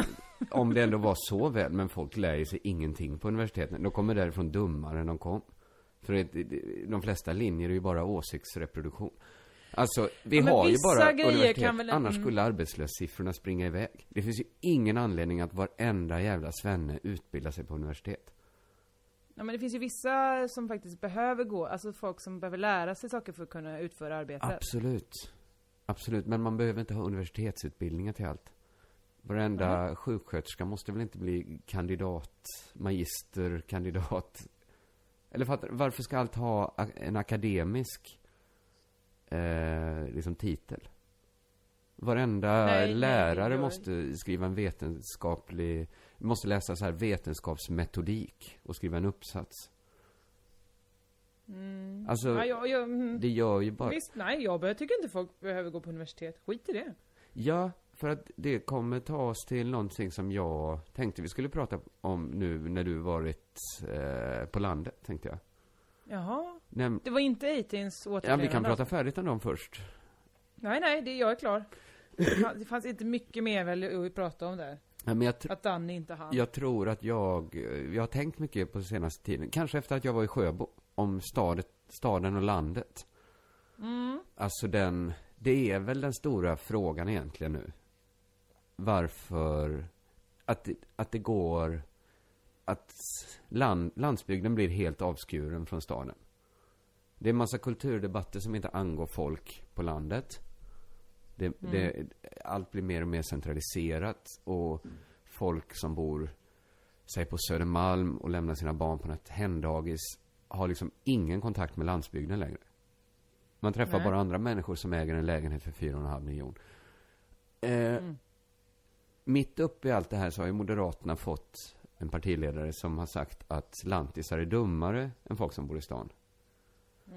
om det ändå var så väl, men folk lär ju sig ingenting på universiteten. De kommer därifrån dummare än de kom. För de flesta linjer är ju bara åsiktsreproduktion. Alltså, vi Ja, har ju bara universitet, väl- annars mm. skulle arbetslöshetssiffrorna springa iväg. Det finns ju ingen anledning att varenda jävla svenne utbildar sig på universitet. Ja, men det finns ju vissa som faktiskt behöver gå, alltså folk som behöver lära sig saker för att kunna utföra arbetet. Absolut. Absolut, men man behöver inte ha universitetsutbildningar till allt. Varenda sjuksköterska måste väl inte bli kandidat, magister, kandidat. Eller fattar, varför ska allt ha en akademisk eh, liksom titel? Varenda Nej, nej, lärare jag- måste skriva en vetenskaplig, måste läsa så här vetenskapsmetodik och skriva en uppsats. Mm. Alltså, ja, jag, jag, mm. det gör ju bara... Visst, nej, jag tycker inte folk behöver gå på universitet. Skit i det. Ja, för att det kommer ta oss till någonting som jag tänkte vi skulle prata om nu när du varit eh, på landet, tänkte jag. Jaha. Näm- Det var inte 18s ja, återträdande? vi kan prata färdigt om dem först. Nej, nej, det, jag är klar. Det fanns inte mycket mer väl att prata om där. Men jag, Att Danny inte hann. jag tror att jag, jag har tänkt mycket på senaste tiden, kanske efter att jag var i Sjöbo, om stadet, staden och landet. Mm. Alltså den, det är väl den stora frågan egentligen nu. Varför, att, att det går, att land, landsbygden blir helt avskuren från staden. Det är en massa kulturdebatter som inte angår folk på landet. Det, det, allt blir mer och mer centraliserat och folk som bor, säg på Södermalm och lämnar sina barn på något hemdagis har liksom ingen kontakt med landsbygden längre. Man träffar Nej. bara andra människor som äger en lägenhet för 4,5 miljon. Eh, Mitt uppe i allt det här så har ju Moderaterna fått en partiledare som har sagt att lantisar är dummare än folk som bor i stan.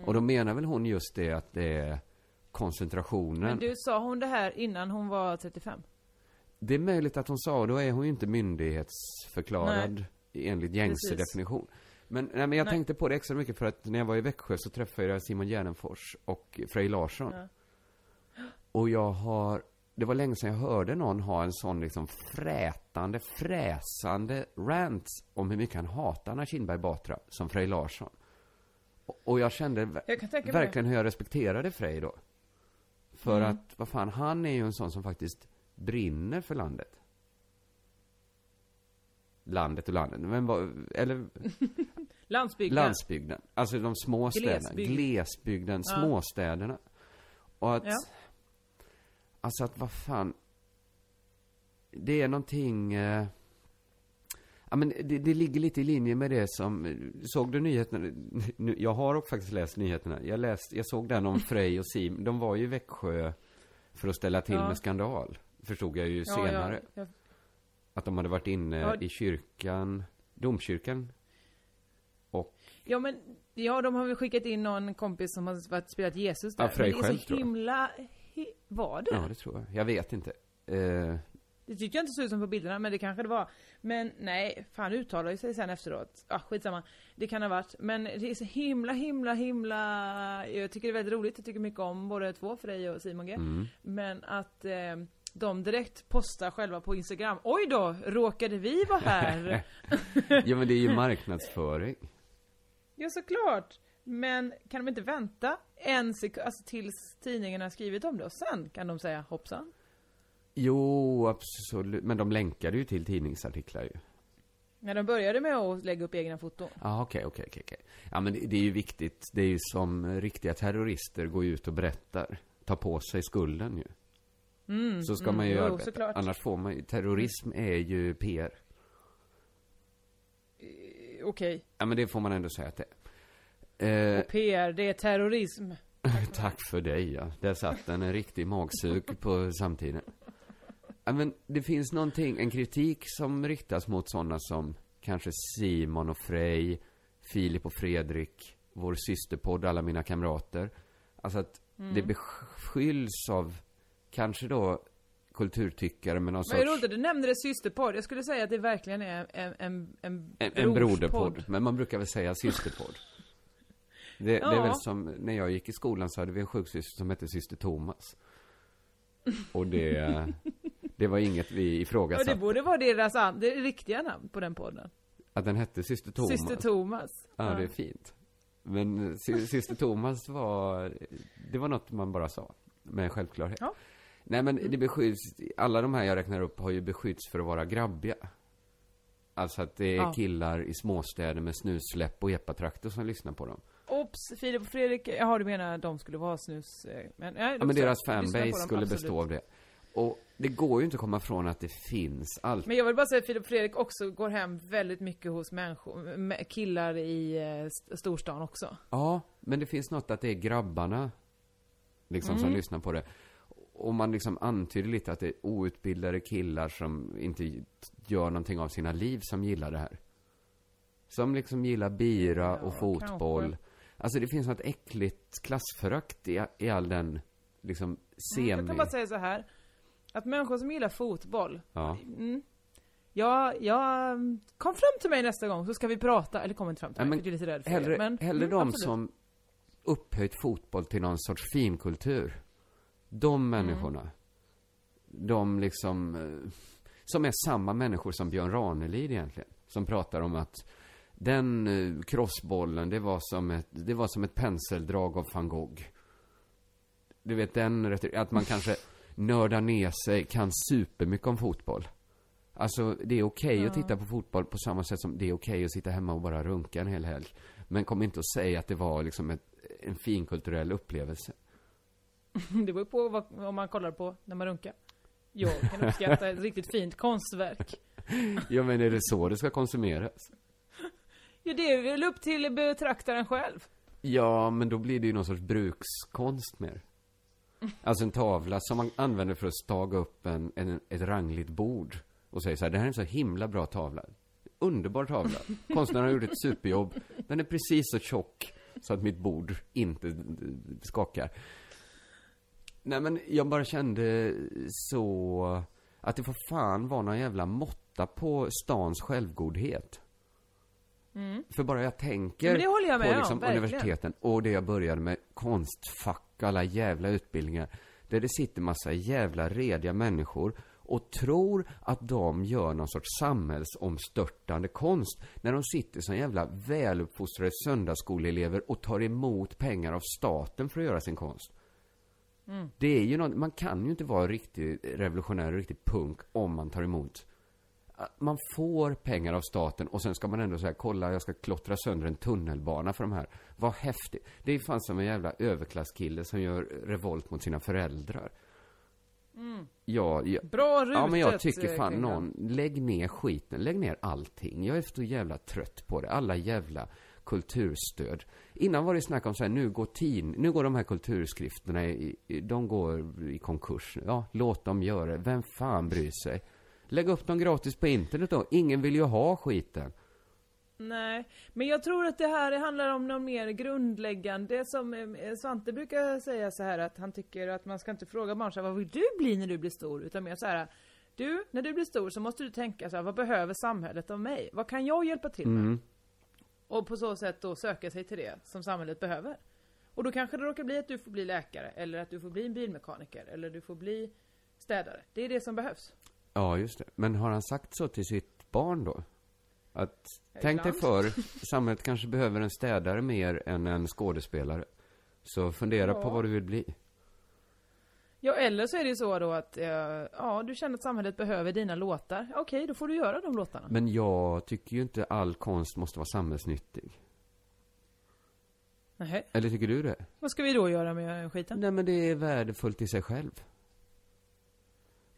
Och då menar väl hon just det att det är koncentrationen. Men du, sa hon det här innan hon var 35? Det är möjligt att hon sa, och då är hon ju inte myndighetsförklarad enligt gängse Precis. definition. Men, nej, men jag Nej. tänkte på det extra mycket för att när jag var i Växjö så träffade jag Simon Gärdenfors och Frej Larsson. Ja. Och jag har, det var länge sedan jag hörde någon ha en sån liksom frätande, fräsande rant om hur mycket han hatar Anna Kinberg Batra som Frej Larsson. Och, jag kände Jag verkligen hur jag respekterade Frej då. För Mm. att, vad fan, han är ju en sån som faktiskt brinner för landet. Landet och landet, men vad, eller Landsbygden. landsbygden. Alltså de små städerna. Glesbygd. Glesbygden, Ja. småstäderna. Och att, Ja. alltså att vad fan. Det är någonting, eh, ja men det, det ligger lite i linje med det som, såg du nyheterna? Nu- Jag har också faktiskt läst nyheterna. Jag läst, jag såg den om Frej och Sim. De var ju i Växjö för att ställa till Ja. med skandal. Förstod jag ju Ja, senare. Ja. Att de hade varit inne i kyrkan, domkyrkan. ja, men ja, de har väl skickat in någon kompis som har varit, spelat Jesus där. Ja, Frej själv, så tror jag. himla... Hi, var det? Ja, det tror jag. Jag vet inte. Eh, Det tyckte jag inte såg ut som på bilderna, men det kanske det var. Men nej, fan uttalar ju sig sen efteråt. Ah, skitsamma. Det kan ha varit. Men det är så himla, himla, himla... Jag tycker det är väldigt roligt. Jag tycker mycket om både två, Frej och Simon G. mm. Men att eh, de direkt postar själva på Instagram. Oj då, råkade vi vara här? Ja men det är ju marknadsföring. ja, såklart. Men kan de inte vänta en sekund, alltså tills tidningen har skrivit om det och sen kan de säga hoppsan? Jo, absolut. Men de länkade ju till tidningsartiklar ju. När de började med att lägga upp egna foton. Ja, okej, okej, okej, okej. Ja, men det, det är ju viktigt. Det är ju som riktiga terrorister går ut och berättar. Tar på sig skulden ju. Mm, Så ska mm, man ju jo, arbeta. såklart. Annars får man ju, terrorism är ju PR. Okej. Ja, men det får man ändå säga att det är. Eh, PR, det är terrorism. Tack för dig, ja. Där satt den, en riktig magsug på samtiden. Ja, men det finns någonting, en kritik som riktas mot sådana som kanske Simon och Frej, Filip och Fredrik, vår systerpodd, alla mina kamrater. Alltså att det beskylls av, kanske då, kulturtyckare med någon är sorts... roligt att du nämnde det systerpodd. Jag skulle säga att det verkligen är en, en, en, En, en broderpodd, men man brukar väl säga systerpodd. Det, det är Ja. väl som, när jag gick i skolan så hade vi en sjuksyster som hette syster Thomas. Och det, det var inget vi Ja, det ifrågasatte. borde vara deras det riktiga namn på den podden. Att den hette syster Thomas. Syster Thomas. Ja, det är fint. Men sy- syster Thomas var, det var något man bara sa. Med självklarhet. Ja. Nej men det beskylls, alla de här jag räknar upp har ju beskyllts för att vara grabbiga. Alltså att det är Ja. killar i småstäder med snussläpp och epatraktor som lyssnar på dem. Ops, Filip och Fredrik. Jaha, du menar att de skulle vara snus... eh, Men, ja, Ja men deras fanbase skulle absolut. bestå av det. Och det går ju inte att komma ifrån att det finns allt. Men jag vill bara säga att Filip Fredrik också går hem väldigt mycket hos människor, killar i eh, st- storstan också. Ja, men det finns något att det är grabbarna liksom Mm. som lyssnar på det. Och man liksom antyder lite att det är outbildade killar som inte gör någonting av sina liv som gillar det här. Som liksom gillar bira och Ja, fotboll. kanske. Alltså det finns något äckligt klassförakt i, i all den liksom semi... Jag kan bara säga så här. Att människor som gillar fotboll, Ja. mm, Ja, ja, kom fram till mig nästa gång så ska vi prata. Eller kom inte fram till mig, men för jag är lite rädd för Hellre, det. Men, hellre mm, de absolut. som upphöjt fotboll till någon sorts finkultur. De Mm. människorna. De liksom, eh, som är samma människor som Björn Ranelid egentligen. Som pratar om att den eh, crossbollen, det var som ett, det var som ett penseldrag av van Gogh. Du vet den, att man kanske nördar ner sig, kan supermycket om fotboll. Alltså, det är okej att titta på fotboll på samma sätt som det är okej att sitta hemma och bara runka en hel helg. Men kom inte och säg att det var liksom ett, en finkulturell upplevelse. Det beror på vad, om man kollar på när man runkar. Jag kan uppskatta ett riktigt fint konstverk. Ja, men är det så det ska konsumeras? Ja, det är väl upp till betraktaren själv. Ja, men då blir det ju någon sorts brukskonst mer. Alltså en tavla som man använder för att staga upp en, en, ett rangligt bord. Och säger så här, det här är en så himla bra tavla. Underbar tavla. Konstnären har gjort ett superjobb. Den är precis så tjock så att mitt bord inte skakar. Nej men jag bara kände så att det får fan vara någon jävla måtta på stans självgodhet. För bara jag tänker Ja, jag på om, liksom verkligen. universiteten och det jag började med konstfack, alla jävla utbildningar. Där det sitter massa jävla rediga människor och tror att de gör någon sorts samhällsomstörtande konst. När de sitter som jävla väluppfostrade söndagsskoleelever och tar emot pengar av staten för att göra sin konst. Det är ju något, man kan ju inte vara riktigt revolutionär och riktigt punk om man tar emot man får pengar av staten och sen ska man ändå säga kolla jag ska klottra sönder en tunnelbana för de här. Vad häftigt. Det är fan som en jävla överklasskille som gör revolt mot sina föräldrar. Ja, ja, Bra rutet. ja, men jag tycker fan någon, lägg ner skiten, lägg ner allting. Jag är så jävla trött på det. Alla jävla kulturstöd. Innan var det snack om så här, nu går tin, nu går de här kulturskrifterna i, de går i konkurs. Ja, låt dem göra det. Vem fan bryr sig? Lägg upp dem gratis på internet då. Ingen vill ju ha skiten. Nej, men jag tror att det här handlar om något mer grundläggande som eh, Svante brukar säga så här att han tycker att man ska inte fråga barn så här, vad vill du bli när du blir stor? Utan mer så här, du, när du blir stor så måste du tänka så här, vad behöver samhället av mig? Vad kan jag hjälpa till med? Mm. Och på så sätt då söka sig till det som samhället behöver. Och då kanske det råkar bli att du får bli läkare, eller att du får bli en bilmekaniker, eller du får bli städare. Det är det som behövs. Ja, just det. Men har han sagt så till sitt barn då? Att, tänk dig för, samhället kanske behöver en städare mer än en skådespelare. Så fundera på Ja. vad du vill bli. Ja, eller så är det ju så då att, eh, ja, du känner att samhället behöver dina låtar. Okej, då får du göra de låtarna. Men jag tycker ju inte all konst måste vara samhällsnyttig. Nej. Eller tycker du det? Vad ska vi då göra med skiten? Nej men det är värdefullt i sig själv.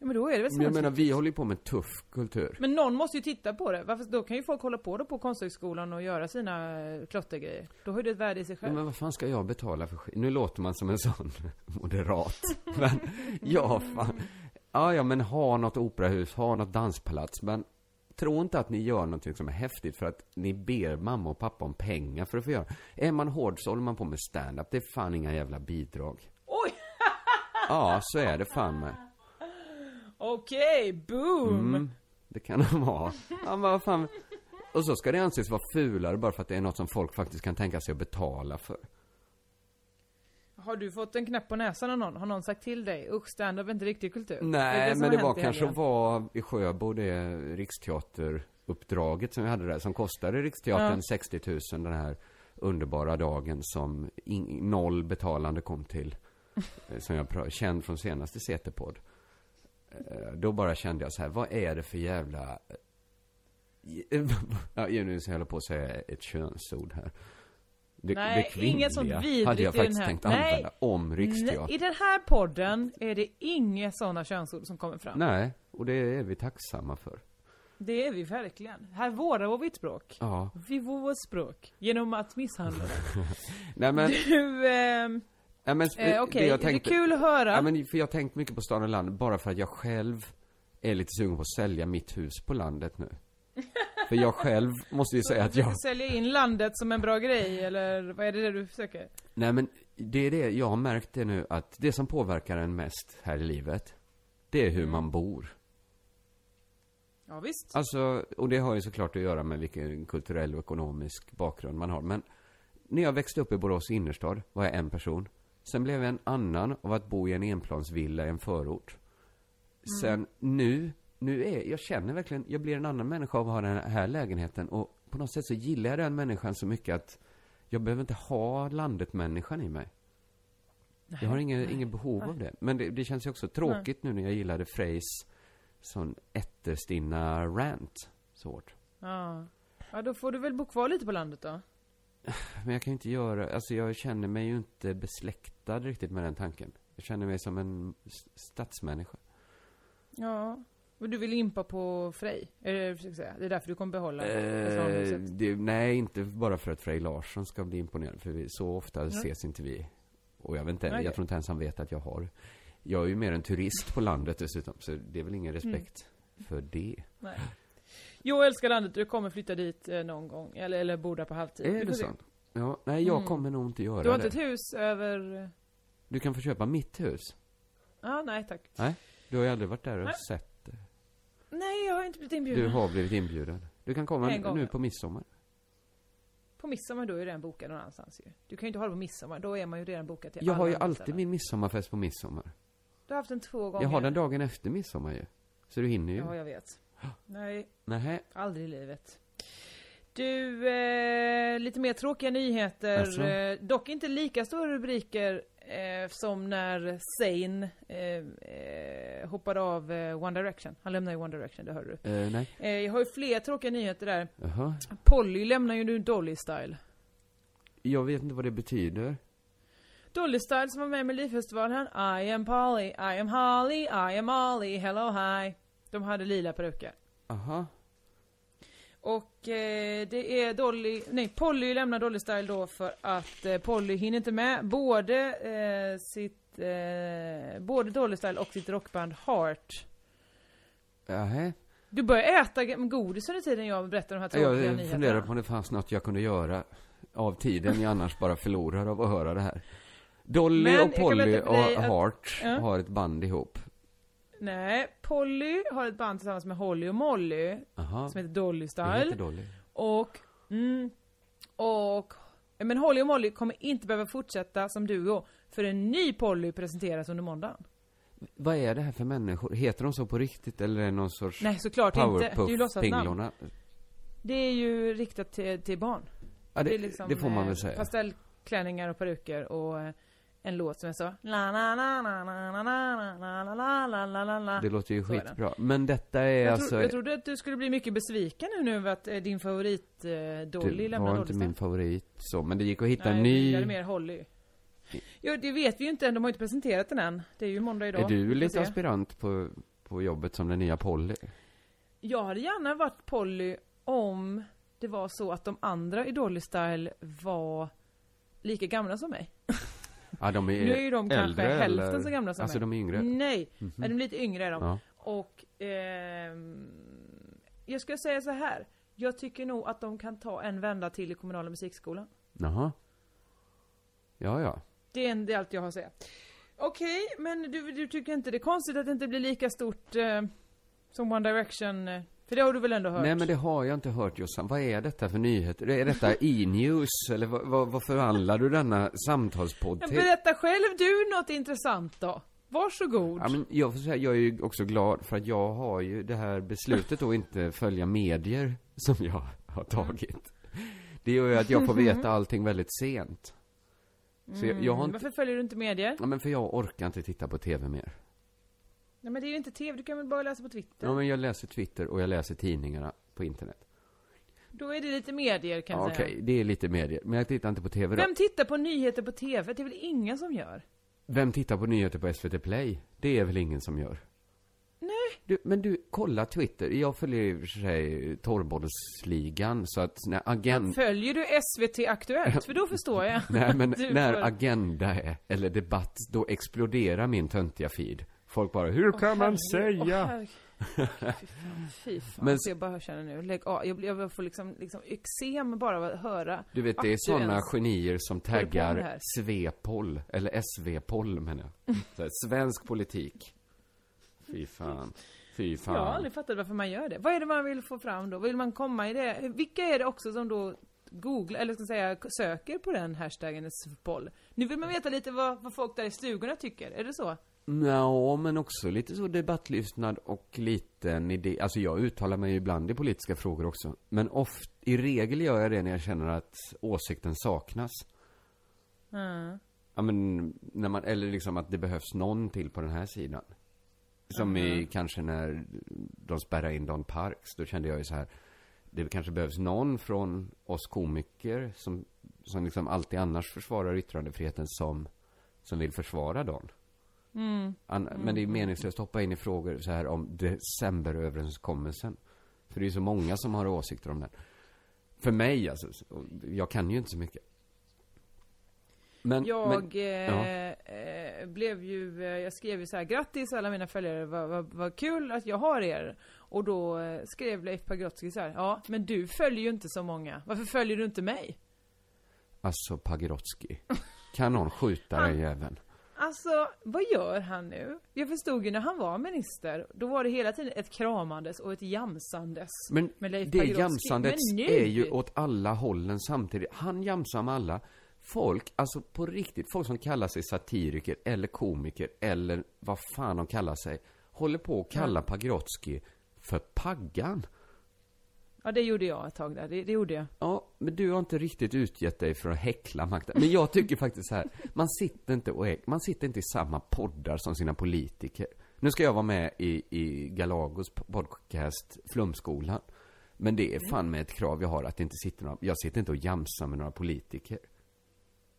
Ja, men då är det väl Men jag menar, vi håller ju på med tuff kultur. Men någon måste ju titta på det. Varför, då kan ju folk hålla på då på konsthögskolan och göra sina eh, klottergrejer. Då har ju det ett värde i sig Ja, själv. men vad fan ska jag betala för skit? Nu låter man som en sån moderat. Men, ja fan. Ja, ja, men ha något operahus, ha något danspalats. Men tro inte att ni gör någonting som är häftigt för att ni ber mamma och pappa om pengar för att få göra. Är man hård så håller man på med stand-up. Det är fan inga jävla bidrag. Oj! Ja, så är det fan med. Okej, boom! Mm, det kan de ha. Ja, men vad fan. Och så ska det anses vara fulare bara för att det är något som folk faktiskt kan tänka sig att betala för. Har du fått en knäpp på näsan av någon? Har någon sagt till dig? Usch, stand-up är inte riktig kultur. Nej, som men har det var kanske helgen? var i Sjöbo det Riksteateruppdraget som vi hade där, som kostade Riksteatern Ja. 60 000 den här underbara dagen som in, noll betalande kom till. eh, som jag känd från senaste CT-podd. Eh, Då bara kände jag så här, vad är det för jävla... Ja, nu ska jag hålla på att säga ett könsord här. Det, Nej, det inget sånt vidrigt hade jag i den faktiskt här. tänkt Nej. använda om Riksteatern. Nej, I den här podden är det inga sådana könsord som kommer fram. Nej, och det är vi tacksamma för. Det är vi verkligen. Här vårdar vi vårt språk. Ja. Vi vår vårt språk. Genom att misshandla det. Nej men, Du, ehm, ja, men eh, okej. jag Det är tänkte- kul att höra. Ja, men för jag har tänkt mycket på stan och land bara för att jag själv är lite sugen på att sälja mitt hus på landet nu. För jag själv måste ju säga att jag... sälja in landet som en bra grej, eller vad är det du försöker? Nej men, det är det, jag har märkt det nu att det som påverkar en mest här i livet, det är hur Mm. man bor. Ja, visst. Alltså, och det har ju såklart att göra med vilken kulturell och ekonomisk bakgrund man har. Men när jag växte upp i Borås innerstad var jag en person. Sen blev jag en annan av att bo i en enplansvilla i en förort. Sen nu, nu är, jag känner verkligen, jag blir en annan människa av att ha den här lägenheten. Och på något sätt så gillar jag den människan så mycket att jag behöver inte ha landet-människan i mig. Jag har inget, inget behov av det. Men det, det känns ju också tråkigt nu när jag gillade Freys sån ätterstinna rant så hårt. Ja. ja, då får du väl bo kvar lite på landet då. Men jag kan ju inte göra, alltså jag känner mig ju inte besläktad riktigt med den tanken. Jag känner mig som en stadsmänniska. Ja. Men du vill impa på Frej? Är det det du försöker säga? Det är därför du kommer behålla Eh, det, nej, inte bara för att Frej Larsson ska bli imponerad, för vi, så ofta ses inte vi. Och jag vet inte, jag tror inte ens han vet att jag har. Jag är ju mer en turist på landet dessutom, så det är väl ingen respekt för det. Nej. Jag älskar landet, du kommer flytta dit eh, någon gång. Eller, eller bo där på halvtid. Är det sant? Ja, nej, jag Mm. kommer nog inte göra Du har det. inte ett hus över... Du kan få köpa mitt hus. Ja, nej tack. Du har ju aldrig varit där och Nej. sett det. Nej, jag har inte blivit inbjuden. Du har blivit inbjuden. Du kan komma En gång, nu ja. på midsommar. På midsommar då är du redan bokad någon annanstans ju. Du kan ju inte ha det på midsommar, då är man ju redan bokad till Jag har ju andra alltid ställen. min midsommarfest på midsommar. Du har haft den två gånger. Jag har den dagen efter midsommar ju. Så du hinner ju. Ja, jag vet. Nej, Nähä. aldrig i livet. Du, eh, lite mer tråkiga nyheter. Eh, dock inte lika stora rubriker eh, som när Zayn eh, eh, hoppade av eh, One Direction. Han lämnade ju One Direction, det hörde du. Nej. Jag har ju fler tråkiga nyheter där. Jaha. Polly lämnar ju nu Dolly Style. Jag vet inte vad det betyder. Dolly Style som var med i Melodifestivalen. I am Polly, I am Holly, I am Ollie, hello hi. De hade lila peruker. Aha. Och eh, det är Dolly, nej Polly lämnar Dolly Style då för att eh, Polly hinner inte med både eh, sitt, eh, både Dolly Style och sitt rockband Heart. Jaha. Du börjar äta godis under tiden jag berättar de här tråkiga Jag nyheterna. funderar på om det fanns något jag kunde göra av tiden jag annars bara förlorar av att höra det här. Dolly Men och Polly och dig att- Ja. har ett band ihop. Nej, Polly har ett band tillsammans med Holly och Molly Aha. som heter Dolly Det Style. heter Dolly. Och, mm, och, men Holly och Molly kommer inte behöva fortsätta som duo för en ny Polly presenteras under måndagen. Vad är det här för människor? Heter de så på riktigt eller är det någon sorts Nej, såklart inte. Det är ju låtsasnamn. Det är ju riktat till, till barn. Ja, det, är liksom, det får man eh, väl säga. Pastellklänningar och peruker och eh, en låt som är så la la la la la la la la la la la la la la Det låter ju skitbra. Men detta är jag, alltså... tro, jag trodde att du skulle bli mycket besviken nu, nu över att eh, din favorit eh, Dolly det lämnar var inte min favorit så, men det gick att hitta Nej, en du ny. gillade mer Holly. Jo, det vet vi ju inte än. De har ju inte presenterat den än. Det är ju måndag idag. Är du lite aspirant på, på jobbet som den nya Polly? Jag hade gärna varit Polly om det var så att de andra i Dolly Style var lika gamla som mig. Ja, de är Nu är ju de kanske äldre, hälften eller? så gamla som Alltså mig. de är yngre? Nej, Mhm. är de lite yngre är de. Ja. Och ehm, jag ska säga så här. Jag tycker nog att de kan ta en vända till i kommunala musikskolan. Jaha. Ja, ja. Det är, en, det är allt jag har att säga. Okej, men du, du tycker inte det är konstigt att det inte blir lika stort eh, som One Direction? Eh, för det har du väl ändå hört? Nej, men det har jag inte hört Jossan. Vad är detta för nyheter? Är detta e-news? Eller vad, vad, vad förvandlar du denna samtalspodd till? berätta själv du något intressant då. Varsågod. Ja, men jag får säga, jag är ju också glad för att jag har ju det här beslutet att inte följa medier som jag har tagit. Det gör ju att jag får veta allting väldigt sent. Så jag, jag har Mm, inte, Varför följer du inte medier? ja, men för jag orkar inte titta på tv mer. Nej men det är ju inte tv, du kan väl bara läsa på Twitter? Ja, men jag läser Twitter och jag läser tidningarna på internet. Då är det lite medier kan Ja, jag säga. Okej, det är lite medier. Men jag tittar inte på tv då. Vem tittar på nyheter på tv? Det är väl ingen som gör? Vem tittar på nyheter på SVT Play? Det är väl ingen som gör? Nej. Du, men du, kolla Twitter. Jag följer i och för sig Torrbollsligan, så att när agent... Följer du SVT Aktuellt? För då förstår jag. Nej, men när agenda är, eller debatt, då exploderar min töntiga feed. Folk bara, hur kan man herregud, säga? herregud. Fy fan, fy fan. Men- jag bara känner nu, lägg av. Jag, jag får liksom, liksom eksem bara av att höra. Du vet, det är sådana ens genier som taggar här. Svepoll, eller SV-poll menar jag. Här, svensk politik. Fy fan. Fy fan. Jag har aldrig fattat varför man gör det. Vad är det man vill få fram då? Vill man komma i det? Vilka är det också som då googlar, eller ska säga, söker på den hashtaggen SFPOL? Nu vill man veta lite vad, vad folk där i stugorna tycker, är det så? Ja, men också lite så debattlystnad och lite en idé. Alltså jag uttalar mig ju ibland i politiska frågor också. Men oft, i regel gör jag det när jag känner att åsikten saknas. Mm. Ja men, när man, eller liksom att det behövs någon till på den här sidan. Som i kanske när de spärrade in Don Parks, då kände jag ju så här. Det kanske behövs någon från oss komiker som, som liksom alltid annars försvarar yttrandefriheten som, som vill försvara Don. An, Men det är meningslöst att hoppa in i frågor så här om decemberöverenskommelsen. För det är så många som har åsikter om den. För mig alltså, jag kan ju inte så mycket. Men, Jag men, eh, eh, blev ju, eh, jag skrev ju så här, grattis alla mina följare, vad, vad, vad kul att jag har er. Och då eh, skrev Leif Pagrotsky så här, ja men du följer ju inte så många, varför följer du inte mig? Alltså Pagrotsky. Kan någon skjuta den jäveln? Alltså, vad gör han nu? Jag förstod ju när han var minister, då var det hela tiden ett kramandes och ett jamsandes. Men med Leif det jamsandet nu- är ju åt alla hållen samtidigt. Han jamsar med alla. Folk, alltså på riktigt, folk som kallar sig satiriker eller komiker eller vad fan de kallar sig, håller på att kalla Pagrotsky för Paggan. Ja, det gjorde jag ett tag där, det, det gjorde jag. Ja, men du har inte riktigt utgett dig för att häckla makten. Men jag tycker faktiskt så här, man sitter inte och äg- man sitter inte i samma poddar som sina politiker. Nu ska jag vara med i, i Galagos podcast Flumskolan. Men det är fan med ett krav jag har att det inte sitter några, jag sitter inte och jamsar med några politiker.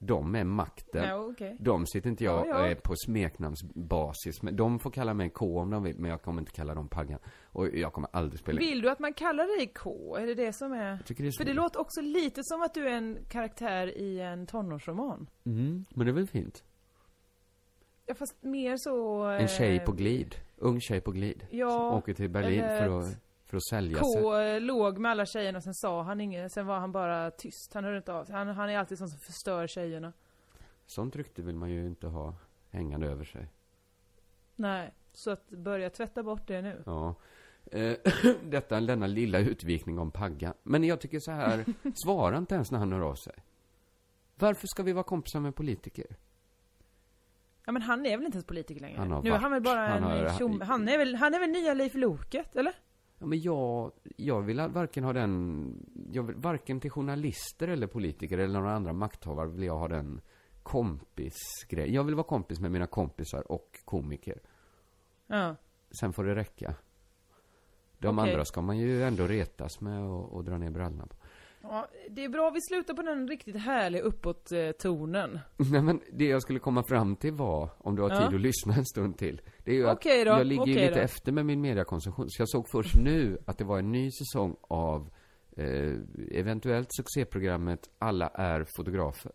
De är makten. Ja, okej. De sitter inte jag Ja, ja. eh, på smeknamnsbasis med. De får kalla mig K om de vill, men jag kommer inte kalla dem Paggan. Och jag kommer aldrig spela Vill du att man kallar dig K? Är det det som är... Jag tycker det är För det låter också lite som att du är en karaktär i en tonårsroman. Mm, men det är väl fint? Ja, fast mer så... En tjej eh, på glid. Ung tjej på glid. Ja, som åker till Berlin för att, för att sälja K sig. låg med alla tjejerna och sen sa han inget, sen var han bara tyst. Han hörde inte av sig. Han, han är alltid sån som förstör tjejerna. Sånt rykte vill man ju inte ha hängande över sig. Nej, så att börja tvätta bort det nu. Ja. Eh, Detta, denna lilla utvikning om Pagga. Men jag tycker så här, svara inte ens när han hör av sig. Varför ska vi vara kompisar med politiker? Ja men han är väl inte ens politiker längre? Han har nu är varit. han väl bara Han en har- tjom, han är väl, han är väl nya Leif Loket, eller? Ja, men jag, jag vill varken ha den, jag vill, varken till journalister eller politiker eller några andra makthavare vill jag ha den kompisgrej. Jag vill vara kompis med mina kompisar och komiker. Ja. Sen får det räcka. De Okej. andra ska man ju ändå retas med och, och dra ner brallorna på. Ja. Det är bra vi slutar på den riktigt härliga uppåt-tonen. Nej men det jag skulle komma fram till var, om du har Ja. tid att lyssna en stund till. Det är ju Okej att då, jag ligger okej lite då. efter med min mediakonsumtion. Så jag såg först nu att det var en ny säsong av eh, eventuellt succéprogrammet Alla är fotografer.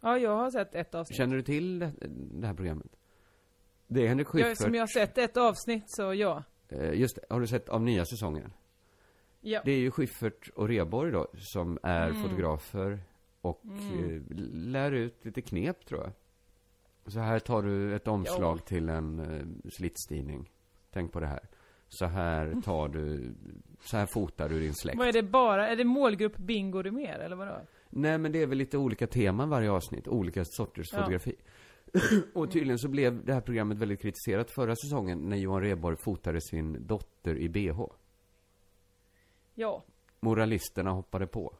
Ja, jag har sett ett avsnitt. Känner du till det, det här programmet? Det är Henrik Schyffert. som jag har sett ett avsnitt, så ja. eh, just det, har du sett av nya säsongen? Ja. Det är ju Schyffert och Reborg då, som är Mm. fotografer och eh, lär ut lite knep tror jag. Så här tar du ett omslag till en eh, slitstidning. Tänk på det här. Så här tar du, så här fotar du din släkt. Vad är det bara? Är det målgrupp bingo det mer, eller vadå? Nej men det är väl lite olika teman varje avsnitt, olika sorters Ja. fotografi. och tydligen så blev det här programmet väldigt kritiserat förra säsongen när Johan Reborg fotade sin dotter i bh. Ja. Moralisterna hoppade på.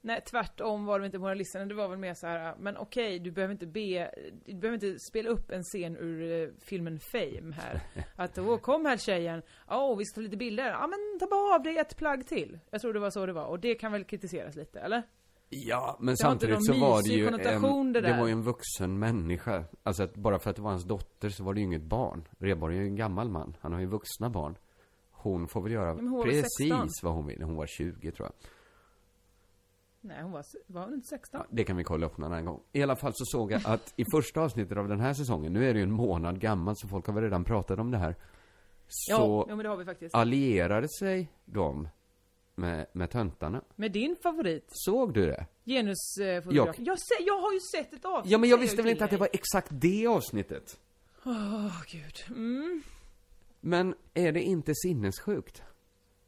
Nej, tvärtom var de inte moralisterna. Det var väl mer så här, men okej, du behöver inte be, du behöver inte spela upp en scen ur eh, filmen Fame här. Att, åh, kom här tjejen. Åh, vi ska ta lite bilder. Ja, men ta bara av dig ett plagg till. Jag tror det var så det var. Och det kan väl kritiseras lite, eller? Ja, men Det samtidigt så var det ju en, det det, var ju en vuxen människa. Alltså att bara för att det var hans dotter så var det ju inget barn. Reborg är ju en gammal man. Han har ju vuxna barn. Hon får väl göra precis 16? vad hon vill. Hon var 20 tror jag. Nej, hon var, var hon inte 16? Ja, det kan vi kolla upp någon annan gång. I alla fall så såg jag att i första avsnittet av den här säsongen, nu är det ju en månad gammal så folk har väl redan pratat om det här. Så Ja, men det har vi faktiskt. allierade sig de med, med töntarna. Med din favorit, Såg du det? genusfotograf. Jag, se, jag har ju sett ett avsnitt. Ja men jag visste väl inte att det var exakt det avsnittet. Åh, gud. Mm. Men är det inte sinnessjukt?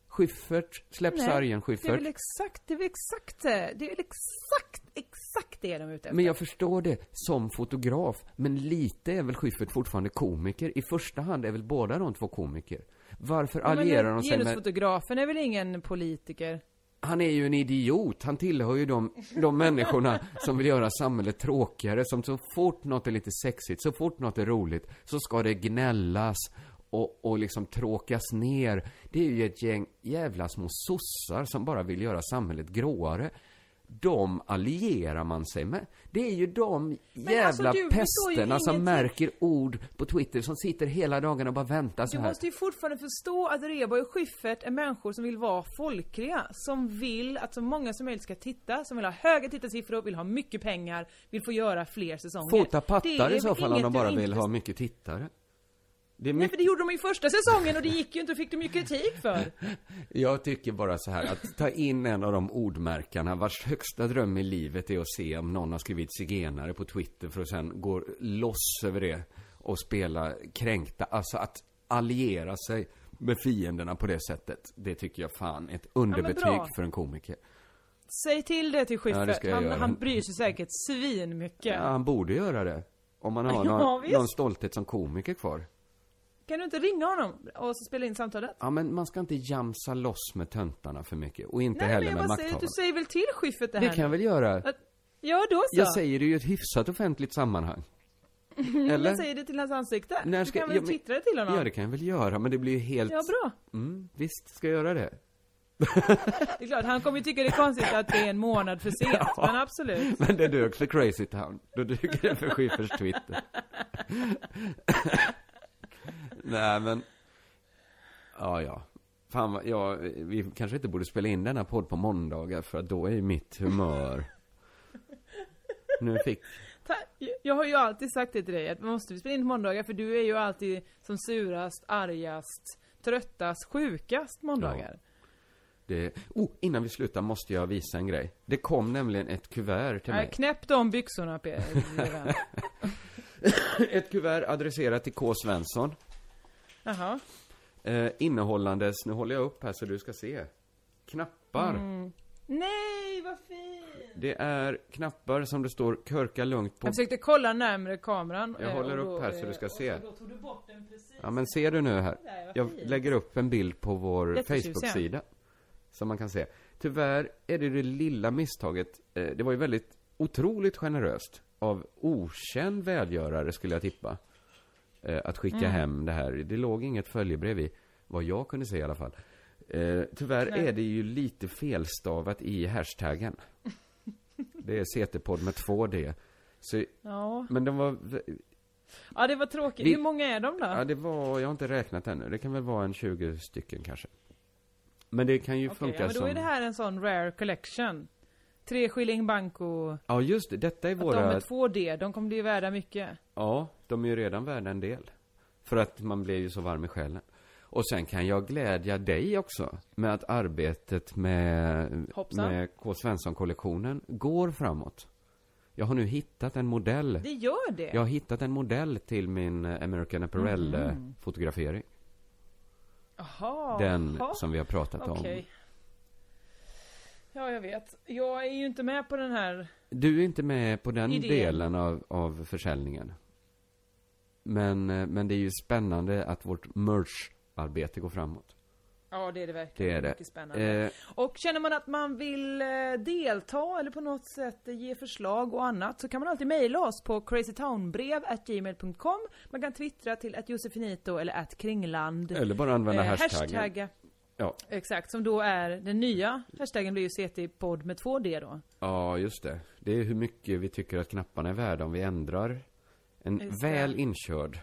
Schyffert, släpp sargen det är Schyffert. väl exakt, det är väl exakt det. Det är väl exakt, exakt det de är ute efter. Men jag förstår det som fotograf, men lite är väl Schyffert fortfarande komiker. I första hand är väl båda de två komiker. Varför Ja, allierar de sig med... Genusfotografen är väl ingen politiker? Han är ju en idiot. Han tillhör ju de, de människorna som vill göra samhället tråkigare. Som så fort något är lite sexigt, så fort något är roligt, så ska det gnällas och, och liksom tråkas ner. Det är ju ett gäng jävla små sossar som bara vill göra samhället gråare. De allierar man sig med. Det är ju de jävla alltså, du pesterna som märker ord på Twitter, som sitter hela dagen och bara väntar så Du här. måste ju fortfarande förstå att Reba och Schyffert är människor som vill vara folkliga. Som vill att så många som möjligt ska titta, som vill ha höga tittarsiffror, vill ha mycket pengar, vill få göra fler säsonger. Fota pattar i så fall om de bara du vill ha mycket tittare. Det är Nej mycket... för det gjorde de ju första säsongen och det gick ju inte och fick de ju kritik för. Jag tycker bara så här att ta in en av de ordmärkarna vars högsta dröm i livet är att se om någon har skrivit zigenare på Twitter för att sen gå loss över det och spela kränkta. Alltså att alliera sig med fienderna på det sättet. Det tycker jag fan är ett underbetyg bra. för en komiker. Säg till det till Ja, Schyffert. jag han, göra. han bryr sig säkert svinmycket. Ja, han borde göra det. Om man har Ja, någon, någon stolthet som komiker kvar. Kan du inte ringa honom och så spela in samtalet? Ja, men man ska inte jamsa loss med töntarna för mycket. Och inte Nej men heller jag med bara säger, makthavarna. du säger väl till Schyffert det här Det kan jag väl göra. Att- Ja då så. Jag säger det ju i ett hyfsat offentligt sammanhang. Eller? Jag säger det till hans ansikte. När du ska- kan väl ja, men- twittra det till honom? Ja, det kan jag väl göra, men det blir ju helt... Ja, bra. Mm, visst ska jag göra det. Det är klart, han kommer ju tycka det är konstigt att det är en månad för sent. Men absolut. Men det dök för Crazy Town. Då duger det för Schiffers Twitter. Nej, men... Ja, ja. Fan vad, ja, vi kanske inte borde spela in denna podd på måndagar, för att då är ju mitt humör... Nu fick... Jag har ju alltid sagt det till dig, att man måste spela in på måndagar för du är ju alltid som surast, argast, tröttast, sjukast måndagar. Det... Oh, innan vi slutar måste jag visa en grej. Det kom nämligen ett kuvert till Nej, mig. knäpp de byxorna Peter. Ett kuvert adresserat till K. Svensson. Jaha. Eh, innehållandes, nu håller jag upp här så du ska se. Knappar. Mm. Nej, vad fint! Det är knappar som det står körka lugnt på. Jag försökte kolla närmare kameran. Jag eh, håller upp då, här så du ska eh, se. Och så, då tog du bort den precis. Ja men ser du nu här? Där, Jag lägger upp en bild på vår. Facebook-sida. Som man kan se. Tyvärr är det det lilla misstaget. Eh, det var ju väldigt otroligt generöst. Av okänd välgörare skulle jag tippa. Eh, att skicka Mm. hem det här. Det låg inget följebrev i. Vad jag kunde se i alla fall. Eh, tyvärr Nej. är det ju lite felstavat i hashtaggen. Det är CT-podd med två D. Så, Ja. men de var... ja, det var tråkigt. Vi- Hur många är de då? Ja, det var... Jag har inte räknat ännu. Det kan väl vara en 20 stycken kanske. Men det kan ju Okej, funka ja, men då som... är det här en sån rare collection. Tre skilling banco. Ja, just det. Detta är Att de våra... är 2D, de kommer bli värda mycket. Ja, de är ju redan värda en del. För att man blir ju så varm i själen. Och sen kan jag glädja dig också med att arbetet med, Hoppsan. med K. Svensson-kollektionen går framåt. Jag har nu hittat en modell. Det gör det? Jag har hittat en modell till min American. Apparel-fotografering. Jaha. Den jaha. som vi har pratat Okej. om. Ja, jag vet. Jag är ju inte med på den här. Du är inte med på den Idén. delen av, av försäljningen. Men, eh, men det är ju spännande att vårt merch-arbete går framåt. Ja, det är det verkligen. Det är det. Mycket spännande. Eh, Och känner man att man vill eh, delta eller på något sätt ge förslag och annat så kan man alltid mejla oss på crazytownbrev@gmail.com. Man kan twittra till att Josefinito eller att Kringland. eller bara använda Eh, hashtaggen. hashtagga. Ja. Exakt, som då är den nya hashtaggen blir ju CT-podd med två D då. Ja, just det. Det är hur mycket vi tycker att knapparna är värda om vi ändrar en Just det. väl inkörd.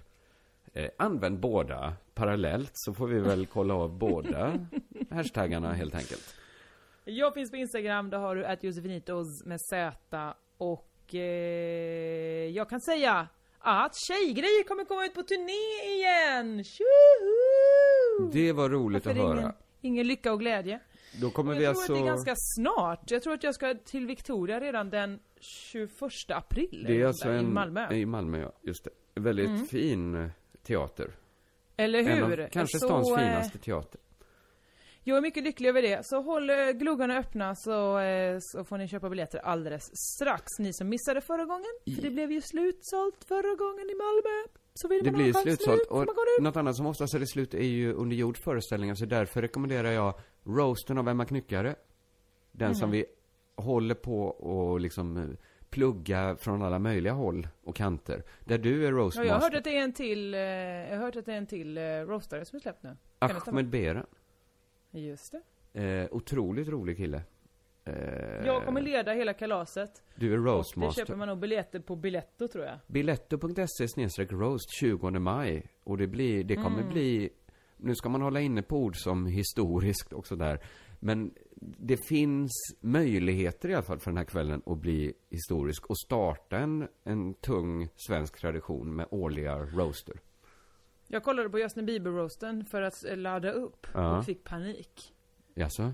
Eh, använd båda parallellt så får vi väl kolla av båda hashtaggarna helt enkelt. Jag finns på Instagram, där har du att Josefinitos med Z och eh, jag kan säga att Tjejgrejer kommer komma ut på turné igen! Tjoho! Det var roligt Varför att höra. Ingen, ingen lycka och glädje. Då kommer Och vi jag tror alltså... att det är ganska snart. Jag tror att jag ska till Victoria redan den 21 april. Det är alltså där, en... I Malmö. I Malmö, ja. Just det. Väldigt Mm. fin eh, teater. Eller hur? av kanske Så, stans eh, finaste teater. Jag är mycket lycklig över det. Så håll eh, gluggarna öppna så, så får ni köpa biljetter alldeles strax. Ni som missade förra gången. För det blev ju slutsålt förra gången i Malmö. Så vill Det man ha blir chans slutsålt. får Och något annat som oftast är det slut är ju under jord föreställningar. Så därför rekommenderar jag roasten av Emma Knyckare. Den Mhm. som vi håller på och liksom eh, plugga från alla möjliga håll och kanter. Där du är Ja, roastmaster. jag har hört att det är en till, eh, jag har hört att det är en till eh, roastare som är släppt nu. Kan? Ahmed Beren. Just det. Eh, otroligt rolig kille. Eh, Jag kommer leda hela kalaset. Du är Och det roastmaster. köper man nog biljetter på Biletto tror jag. Biletto.se snedstreck roast 20 maj. Och det blir, det kommer Mm. bli, nu ska man hålla inne på ord som historiskt och sådär. Men det finns möjligheter i alla fall för den här kvällen att bli historisk och starta en, en tung svensk tradition med årliga roaster. Jag kollade på Justin Bieber-roasten för att ladda upp Ja. och fick panik. Jaså?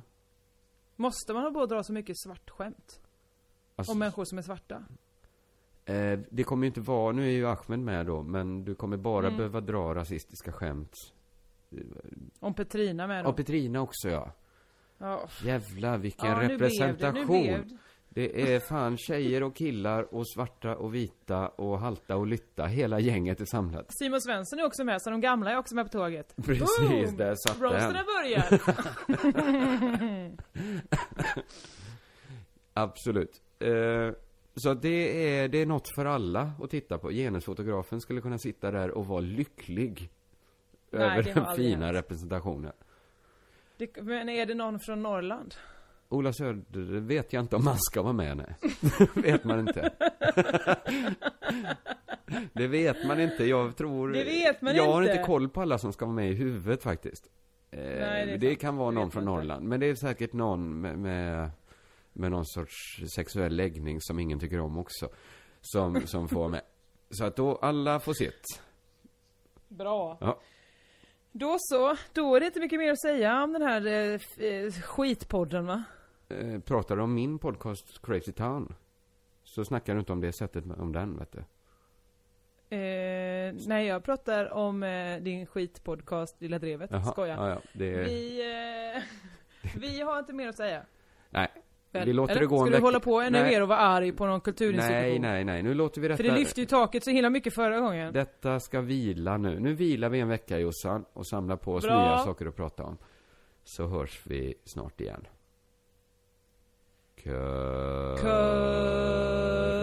Måste man ha på att dra så mycket svart skämt? Alltså, Om människor som är svarta? eh, det kommer ju inte vara, nu är ju Ahmed med då, men du kommer bara Mm. behöva dra rasistiska skämt. Om Petrina med då? Och Petrina också ja. ja. Jävlar vilken ja, nu blev det, representation. nu blev det. Det är fan tjejer och killar och svarta och vita och halta och lytta. Hela gänget är samlat. Simon Svensson är också med, så de gamla är också med på tåget. Precis, Boom! där satt den. har börjat! Absolut. Eh, så det är, det är något för alla att titta på. Genusfotografen skulle kunna sitta där och vara lycklig. Nej, över den fina hänt. representationen. Det, men är det någon från Norrland? Ola Söder vet jag inte om man ska vara med, nej. vet man inte. det vet man inte. Jag tror... Det vet man jag har inte. inte koll på alla som ska vara med i huvudet faktiskt. Eh, Nej, det det kan vara någon från inte. Norrland. Men det är säkert någon med, med, med någon sorts sexuell läggning som ingen tycker om också. Som, som får med. Så att då, alla får sitt. Bra. Ja. Då så, då är det inte mycket mer att säga om den här eh, eh, skitpodden va? Eh, pratar du om min podcast Crazy Town? Så snackar du inte om det sättet om den, vet du. Eh, nej, jag pratar om eh, din skitpodcast Lilla Drevet. Skoja. Ja, ja, det. Vi, eh, vi har inte mer att säga. Nej. Väl? Vi låter Eller? det gå Ska du hålla på ännu Nej. mer och vara arg på någon kulturinstitution? Nej, nej, nej. Nu låter vi detta... För det lyfte ju taket så himla mycket förra gången. Detta ska vila nu. Nu vilar vi en vecka Jossan och samlar på oss Bra. nya saker att prata om. Så hörs vi snart igen. Cause. Cut.